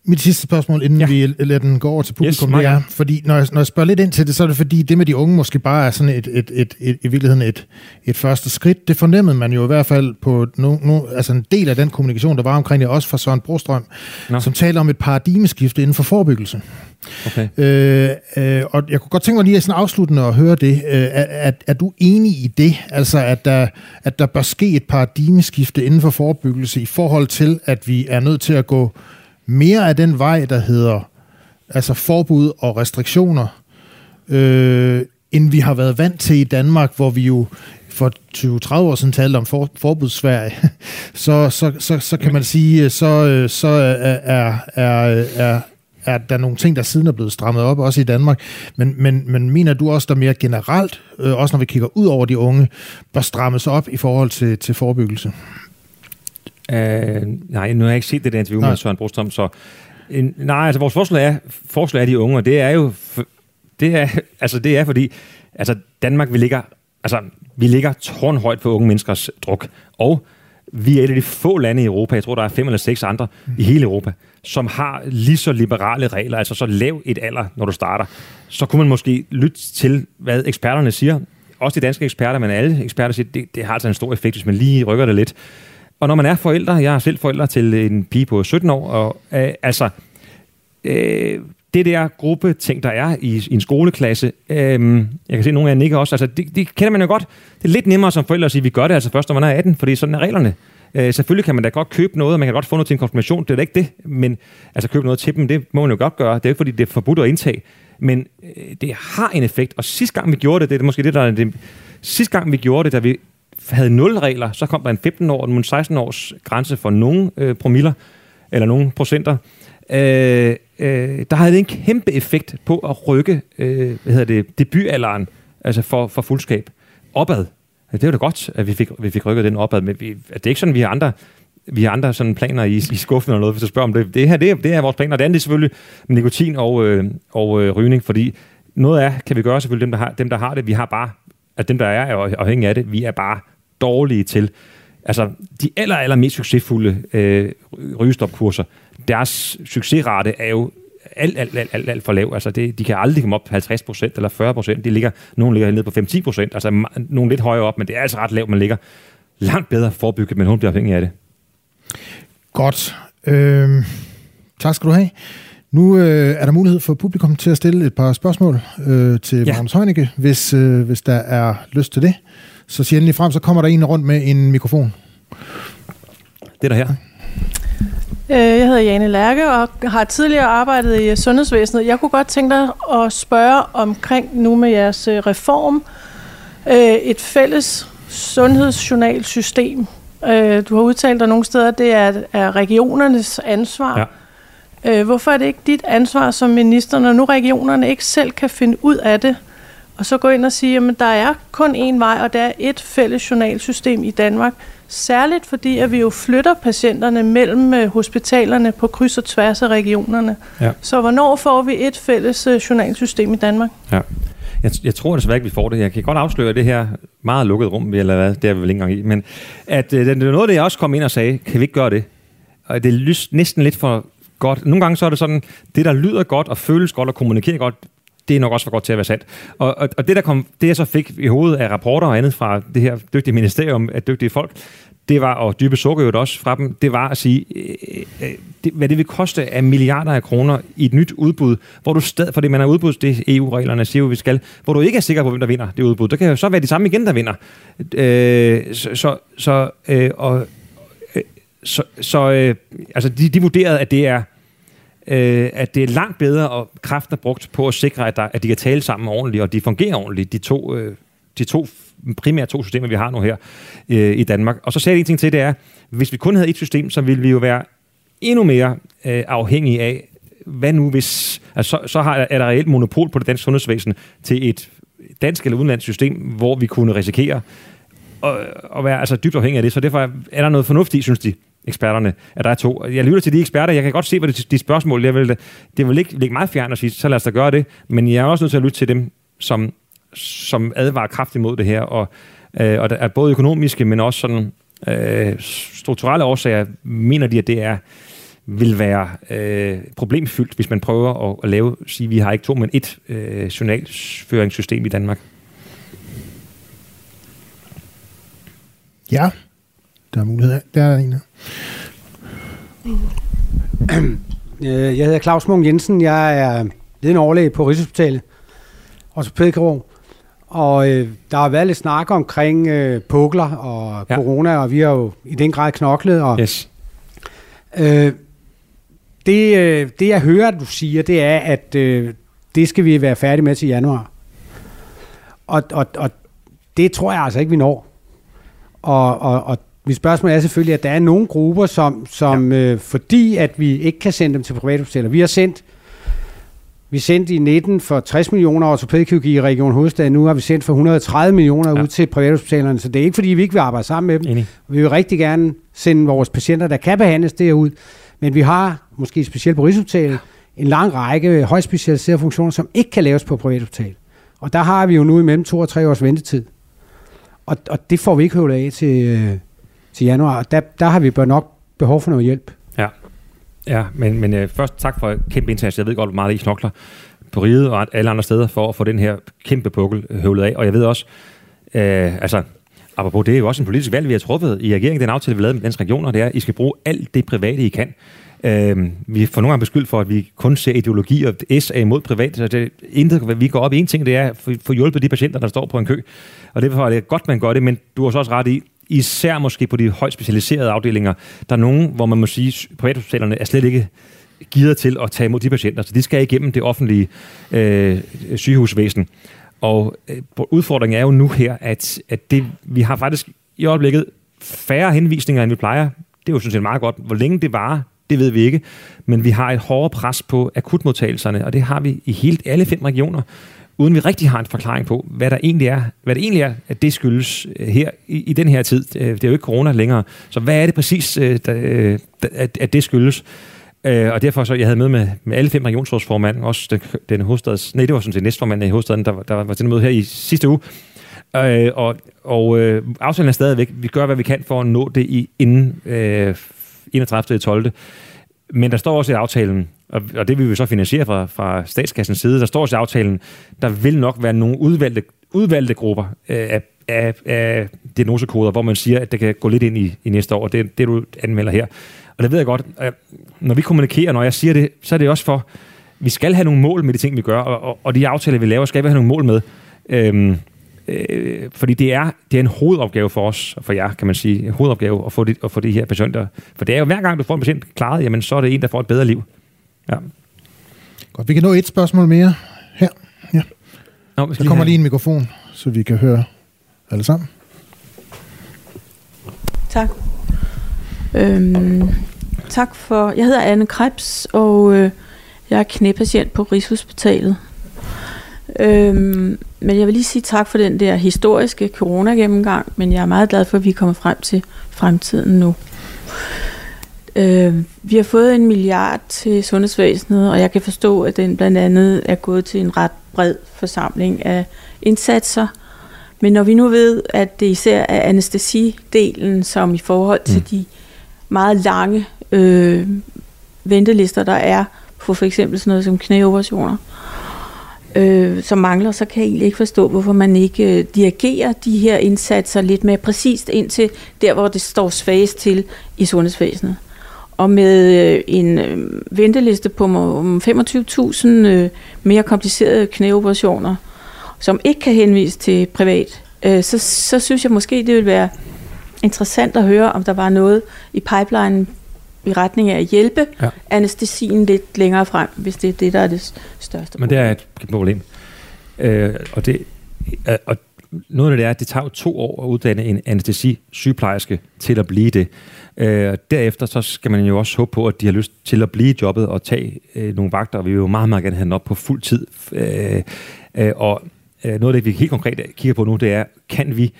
[SPEAKER 2] Mit sidste spørgsmål, inden ja. vi lader den gå over til publikum, yes, det er, fordi når jeg, når jeg spørger lidt ind til det, så er det fordi, det med de unge måske bare er sådan et, et, et, et i virkeligheden et, et første skridt. Det fornemmede man jo i hvert fald på no, no, altså en del af den kommunikation, der var omkring det, også fra Søren Brostrøm, no. som taler om et paradigmeskifte inden for forebyggelse. Okay. Øh, øh, og jeg kunne godt tænke mig lige sådan afsluttende at høre det. Øh, er, er, er du enig i det? Altså, at der, at der bør ske et paradigmeskifte inden for forebyggelse i forhold til, at vi er nødt til at gå mere af den vej, der hedder altså forbud og restriktioner, øh, end vi har været vant til i Danmark, hvor vi jo for 20-30 år siden talte om for, forbudssverige, så, så, så, så kan man sige, øh, så, øh, så er, er, er, er der nogle ting, der siden er blevet strammet op, også i Danmark. Men, men, men mener du også, der mere generelt, øh, også når vi kigger ud over de unge, bør strammes op i forhold til, til forebyggelse?
[SPEAKER 3] Uh, nej, nu har jeg ikke set det der interview nej. med Søren Brostrøm, så uh, nej, altså vores forslag er, forslag er de unge, og det er jo, det er, altså det er fordi, altså Danmark, vi ligger, altså vi ligger tårnhøjt på unge menneskers druk, og vi er et af de få lande i Europa, jeg tror, der er fem eller seks andre i hele Europa, som har lige så liberale regler, altså så lav et alder, når du starter. Så kunne man måske lytte til, hvad eksperterne siger. Også de danske eksperter, men alle eksperter siger, det, det har altså en stor effekt, hvis man lige rykker det lidt. Og når man er forældre, jeg er selv forældre til en pige på 17 år, og øh, altså, øh, det der gruppe ting, der er i, i en skoleklasse, øhm, jeg kan se, at nogle af jer nikker også, altså det, det kender man jo godt. Det er lidt nemmere som forældre at sige, at vi gør det altså først, når man er 18, fordi sådan er reglerne. Øh, selvfølgelig kan man da godt købe noget, og man kan godt få noget til en konfirmation, det er da ikke det, men altså købe noget til dem, det må man jo godt gøre. Det er ikke, fordi det er forbudt at indtage, men øh, det har en effekt, og sidste gang vi gjorde det, det er måske det, der er det, sidste gang vi gjorde det, da vi havde nul regler, så kom der en 15 år, en 16 års grænse for nogle øh, promiller, eller nogle procenter, øh, øh, der havde det en kæmpe effekt på at rykke øh, hvad hedder det, debutalderen altså for, for fuldskab opad. Det var da godt, at vi fik, vi fik rykket den opad, men vi, det er ikke sådan, vi har andre vi har andre sådan planer i, i skuffen eller noget, hvis du spørger om det. Det her, det er, det er vores planer. Det andet er selvfølgelig nikotin og, øh, og øh, rygning, fordi noget af kan vi gøre selvfølgelig dem, der har, dem, der har det. Vi har bare, at dem, der er afhængige af det, vi er bare dårlige til. Altså, de aller, aller mest succesfulde øh, rygestopkurser, deres succesrate er jo alt, alt, alt, alt, alt for lav. Altså det, de kan aldrig komme op på 50 procent eller 40 procent. De ligger, nogle ligger nede på 5-10 procent, altså nogle lidt højere op, men det er altså ret lavt, man ligger langt bedre forebygget, men hun bliver afhængig af det.
[SPEAKER 2] Godt. Øh, tak skal du have. Nu øh, er der mulighed for publikum til at stille et par spørgsmål øh, til ja. Magnus Heunicke, hvis, øh, hvis der er lyst til det. Så siger endelig frem, så kommer der en rundt med en mikrofon.
[SPEAKER 3] Det er der her.
[SPEAKER 4] Øh, jeg hedder Jane Lærke og har tidligere arbejdet i sundhedsvæsenet. Jeg kunne godt tænke dig at spørge omkring nu med jeres øh, reform. Øh, et fælles sundhedsjournalsystem. Du har udtalt dig nogle steder, at det er regionernes ansvar. Ja. Hvorfor er det ikke dit ansvar som minister, når nu regionerne ikke selv kan finde ud af det? Og så gå ind og sige, at der er kun én vej, og der er et fælles journalsystem i Danmark. Særligt fordi, at vi jo flytter patienterne mellem øh, hospitalerne på kryds og tværs af regionerne. Ja. Så hvornår får vi et fælles øh, journalsystem i Danmark?
[SPEAKER 3] Ja. Jeg, jeg tror desværre ikke, vi får det. Jeg kan godt afsløre det her meget lukkede rum, eller hvad, det er vi vel ikke engang i. Men at, øh, det er noget, det jeg også kom ind og sagde, kan vi ikke gøre det? Og det er næsten lidt for godt. Nogle gange så er det sådan, det der lyder godt og føles godt og kommunikerer godt, det er nok også for godt til at være sandt. Og, og, og det, der kom, det, jeg så fik i hovedet af rapporter og andet fra det her dygtige ministerium af dygtige folk, det var, og dybe sukker også fra dem, det var at sige, øh, øh, det, hvad det vil koste af milliarder af kroner i et nyt udbud, hvor du stadig, fordi man har udbudt det EU-reglerne siger jo, vi skal, hvor du ikke er sikker på, hvem der vinder det udbud. Der kan jo så være de samme igen, der vinder. Øh, så, så, så, øh, og, øh, så, så øh, altså de, de vurderede, at det er øh, at det er langt bedre, og kraften brugt på at sikre, at, der, at de kan tale sammen ordentligt, og de fungerer ordentligt, de to, øh, de to primære to systemer, vi har nu her øh, i Danmark. Og så sagde jeg en ting til, det er, hvis vi kun havde et system, så ville vi jo være endnu mere øh, afhængige af, hvad nu hvis, altså, så, så har, er der reelt monopol på det danske sundhedsvæsen til et dansk eller udenlandsk system, hvor vi kunne risikere at, at være altså, dybt afhængige af det. Så derfor er der noget fornuftigt, synes de, eksperterne, at der er to. Jeg lytter til de eksperter, jeg kan godt se, hvad de, de spørgsmål, er. vil, det vil ikke ligge meget fjern at sige, så lad os da gøre det, men jeg er også nødt til at lytte til dem, som, som advarer kraftigt mod det her, og, øh, og der er både økonomiske, men også sådan øh, strukturelle årsager, mener de, at det er vil være øh, problemfyldt, hvis man prøver at, at lave, sige, vi har ikke to, men et øh, journalføringssystem i Danmark.
[SPEAKER 2] Ja, der er mulighed. Der er en her.
[SPEAKER 5] Øh, jeg hedder Claus Munk Jensen. Jeg er ledende overlæge på Rigshospitalet, ortopædkirurg. Og øh, der har været lidt snak omkring øh, pukler og ja. corona, og vi har jo i den grad knoklet. Og,
[SPEAKER 3] yes.
[SPEAKER 5] øh, det, øh, det jeg hører, du siger, det er, at øh, det skal vi være færdige med til januar. Og, og, og det tror jeg altså ikke, vi når. Og, og, og mit spørgsmål er selvfølgelig, at der er nogle grupper, som, som ja. øh, fordi at vi ikke kan sende dem til privathospitaler. Vi har sendt vi sendte i 19 for 60 millioner ortopædkirurgi i Region Hovedstaden. Nu har vi sendt for 130 millioner ja. ud til privathospitalerne. Så det er ikke, fordi vi ikke vil arbejde sammen med dem. Enig. Vi vil rigtig gerne sende vores patienter, der kan behandles derud. Men vi har, måske specielt på Rigshospitalet, en lang række højt specialiserede funktioner, som ikke kan laves på privathospital. Og der har vi jo nu imellem to og tre års ventetid. Og, og det får vi ikke høvlet af til, øh, til januar. Der, der har vi bare nok behov for noget hjælp.
[SPEAKER 3] Ja, ja men, men uh, først tak for kæmpe indsats. Jeg ved godt, hvor meget I knokler på riget og alle andre steder for at få den her kæmpe pukkel øh, høvlet af. Og jeg ved også, uh, altså apropos, det er jo også en politisk valg, vi har truffet i regeringen. Den aftale, vi lavede med danske regioner, det er, at I skal bruge alt det private, I kan. Øh, vi får nogle gange beskyldt for, at vi kun ser ideologi, og S er imod privat. Så det, intet, vi går op i en ting, det er at få hjulpet de patienter, der står på en kø. Og derfor er det godt, man gør det, men du har så også ret i, især måske på de højt specialiserede afdelinger, der er nogen, hvor man må sige, at privathospitalerne er slet ikke gider til at tage imod de patienter, så de skal igennem det offentlige øh, sygehusvæsen. Og øh, udfordringen er jo nu her, at, at det, vi har faktisk i øjeblikket færre henvisninger, end vi plejer. Det er jo sådan set meget godt. Hvor længe det varer, det ved vi ikke. Men vi har et hårdere pres på akutmodtagelserne, og det har vi i helt alle fem regioner uden vi rigtig har en forklaring på, hvad der egentlig er, hvad det egentlig er, at det skyldes øh, her i, i den her tid. Øh, det er jo ikke corona længere. Så hvad er det præcis, øh, der, at, at det skyldes? og derfor så, jeg havde med med, med alle fem regionsrådsformand, også den, den hovedstads, nej, det var sådan set næstformanden i hovedstaden, der, der var til møde her i sidste uge. Øh, og og øh, aftalen er stadigvæk, vi gør, hvad vi kan for at nå det i, inden øh, 31.12. Men der står også i aftalen, og, det vil vi så finansiere fra, fra statskassens side, der står også i aftalen, der vil nok være nogle udvalgte, udvalgte grupper øh, af, af, af diagnosekoder, hvor man siger, at det kan gå lidt ind i, i næste år, og det er det, du anmelder her. Og det ved jeg godt, når vi kommunikerer, når jeg siger det, så er det også for, vi skal have nogle mål med de ting, vi gør, og, og, og de aftaler, vi laver, skal vi have nogle mål med. Øhm, øh, fordi det er, det er en hovedopgave for os, og for jer, kan man sige, en hovedopgave at få, de, at få de her patienter. For det er jo hver gang, du får en patient klaret, jamen så er det en, der får et bedre liv. Ja.
[SPEAKER 2] Godt, vi kan nå et spørgsmål mere her. Ja.
[SPEAKER 3] Nå,
[SPEAKER 2] der kommer have... lige en mikrofon, så vi kan høre alle sammen.
[SPEAKER 6] Tak. Øhm, tak for... Jeg hedder Anne Krebs, og øh, jeg er knæpatient på Rigshospitalet. Øhm, men jeg vil lige sige tak for den der historiske corona-gennemgang, men jeg er meget glad for, at vi kommer frem til fremtiden nu. Øh, vi har fået en milliard til sundhedsvæsenet, og jeg kan forstå, at den blandt andet er gået til en ret bred forsamling af indsatser. Men når vi nu ved, at det især er anestesidelen, som i forhold til mm. de meget lange øh, ventelister, der er på for eksempel sådan noget som knæoperationer, øh, øh, som mangler, så kan jeg egentlig ikke forstå, hvorfor man ikke øh, dirigerer de her indsatser lidt mere præcist ind til der, hvor det står svagest til i sundhedsvæsenet. Og med øh, en øh, venteliste på 25.000 øh, mere komplicerede knæoperationer, som ikke kan henvise til privat, øh, så, så synes jeg måske, det vil være interessant at høre, om der var noget i pipeline i retning af at hjælpe ja. anestesien lidt længere frem, hvis det er det, der er det største
[SPEAKER 3] Men det er et problem. Øh, og, det, øh, og noget af det er, at det tager jo to år at uddanne en anestesi-sygeplejerske til at blive det. Øh, derefter så skal man jo også håbe på, at de har lyst til at blive jobbet og tage øh, nogle vagter, og vi vil jo meget, meget gerne have den op på fuld tid. Øh, øh, og øh, noget af det, vi helt konkret kigger på nu, det er, kan vi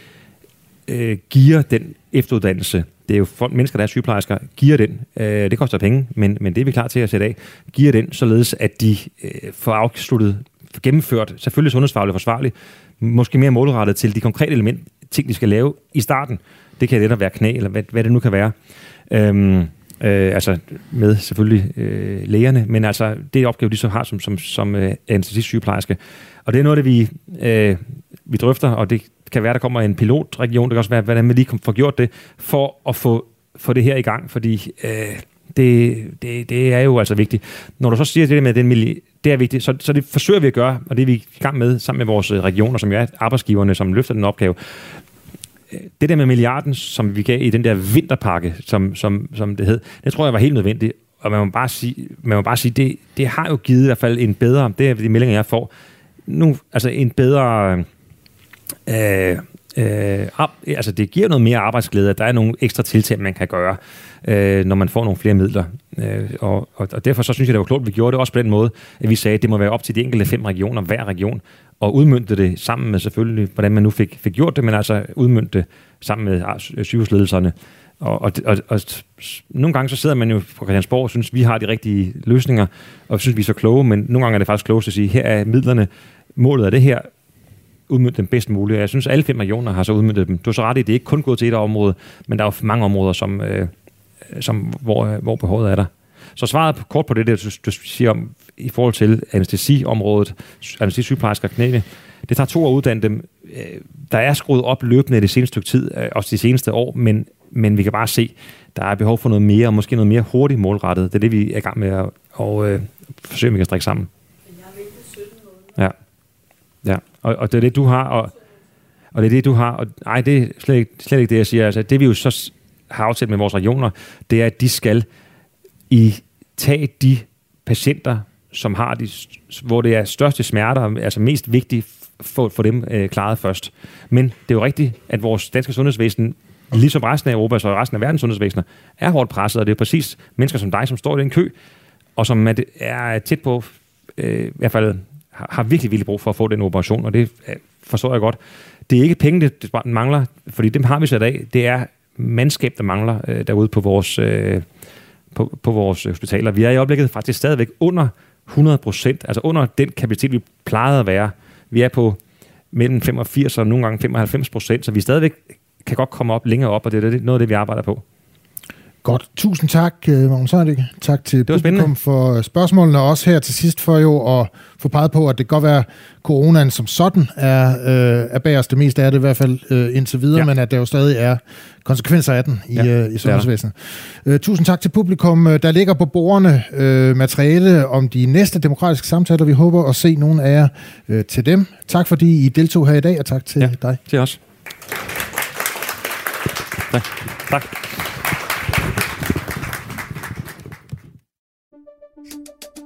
[SPEAKER 3] øh, give den efteruddannelse, det er jo folk, mennesker, der er sygeplejersker, giver den, øh, det koster penge, men, men det er vi klar til at sætte af, giver den, således at de øh, får afsluttet, gennemført, selvfølgelig sundhedsfagligt forsvarligt, måske mere målrettet til de konkrete element, ting, de skal lave i starten. Det kan netop være knæ, eller hvad, hvad det nu kan være. Øhm, øh, altså med selvfølgelig øh, lægerne, men altså det er opgave, de så har som, som, som øh, anestesisygeplejerske. Og det er noget, det vi, øh, vi drøfter, og det kan være, der kommer en pilotregion, det kan også være, hvordan man lige får gjort det, for at få, få det her i gang, fordi øh, det, det, det er jo altså vigtigt. Når du så siger det med den miljø, det er vigtigt, så, så det forsøger vi at gøre, og det er vi i gang med sammen med vores øh, regioner, som jo er arbejdsgiverne, som løfter den opgave. Øh, det der med milliarden, som vi gav i den der vinterpakke, som, som, som det hed, det tror jeg var helt nødvendigt. Og man må bare sige, man må bare sige det, det har jo givet i hvert fald en bedre, det er de meldinger, jeg får, nu, altså en bedre øh, øh, øh, altså det giver noget mere arbejdsglæde, at der er nogle ekstra tiltag, man kan gøre, øh, når man får nogle flere midler. Øh, og, og, og derfor så synes jeg, det var klogt, at vi gjorde det også på den måde, at vi sagde, at det må være op til de enkelte fem regioner, hver region, og udmyndte det sammen med selvfølgelig, hvordan man nu fik, fik gjort det, men altså udmyndte det sammen med sygehusledelserne. Og, og, og, og nogle gange så sidder man jo på Christiansborg og synes, vi har de rigtige løsninger, og synes, vi er så kloge, men nogle gange er det faktisk klogest at sige, her er midlerne, målet er det her, udmynde dem bedst muligt. Jeg synes, at alle fem regioner har så udmyndet dem. Du er så ret i, det er ikke kun gået til et område, men der er jo mange områder, som, øh, som, hvor, hvor behovet er der. Så svaret kort på det, der, du, du siger om i forhold til anestesiområdet, anestesisygeplejersker og knæene. Det tager to år at uddanne dem. Øh, der er skruet op løbende det seneste stykke tid, øh, også de seneste år, men, men vi kan bare se, der er behov for noget mere, og måske noget mere hurtigt målrettet. Det er det, vi er i gang med at og, øh, forsøge, om vi kan strikke sammen. Ja. Ja, og, og det er det, du har, og, og det er det, du har, og ej, det er slet ikke, slet ikke det, jeg siger. Altså, det vi jo så har aftalt med vores regioner, det er, at de skal i tage de patienter, som har de, hvor det er største smerter, altså mest vigtigt for, for dem øh, klaret først. Men det er jo rigtigt, at vores danske sundhedsvæsen, ligesom resten af Europa, og resten af verdens sundhedsvæsener, er hårdt presset, og det er præcis mennesker som dig, som står i den kø, og som er tæt på, øh, i hvert fald har, har virkelig, virkelig brug for at få den operation, og det øh, forstår jeg godt. Det er ikke penge, det mangler, fordi dem har vi sat af. Det er mandskab, der mangler øh, derude på vores, øh, på, på vores hospitaler. Vi er i øjeblikket faktisk stadigvæk under 100 procent, altså under den kapacitet, vi plejede at være. Vi er på mellem 85 og nogle gange 95 procent, så vi stadigvæk kan godt komme op længere op, og det er noget af det, vi arbejder på.
[SPEAKER 2] Godt. Tusind tak, øh, Magnus Hardik. Tak til publikum spændende. for spørgsmålene, og også her til sidst for jo at få peget på, at det kan godt være, at coronaen som sådan er, øh, er bag os. Det meste er det i hvert fald øh, indtil videre, ja. men at der jo stadig er konsekvenser af den i, ja, øh, i sundhedsvæsenet. Uh, tusind tak til publikum. Øh, der ligger på bordene uh, materiale om de næste demokratiske samtaler. Vi håber at se nogle af jer uh, til dem. Tak fordi I deltog her i dag, og tak til
[SPEAKER 3] ja,
[SPEAKER 2] dig.
[SPEAKER 3] til os. Tak. tak.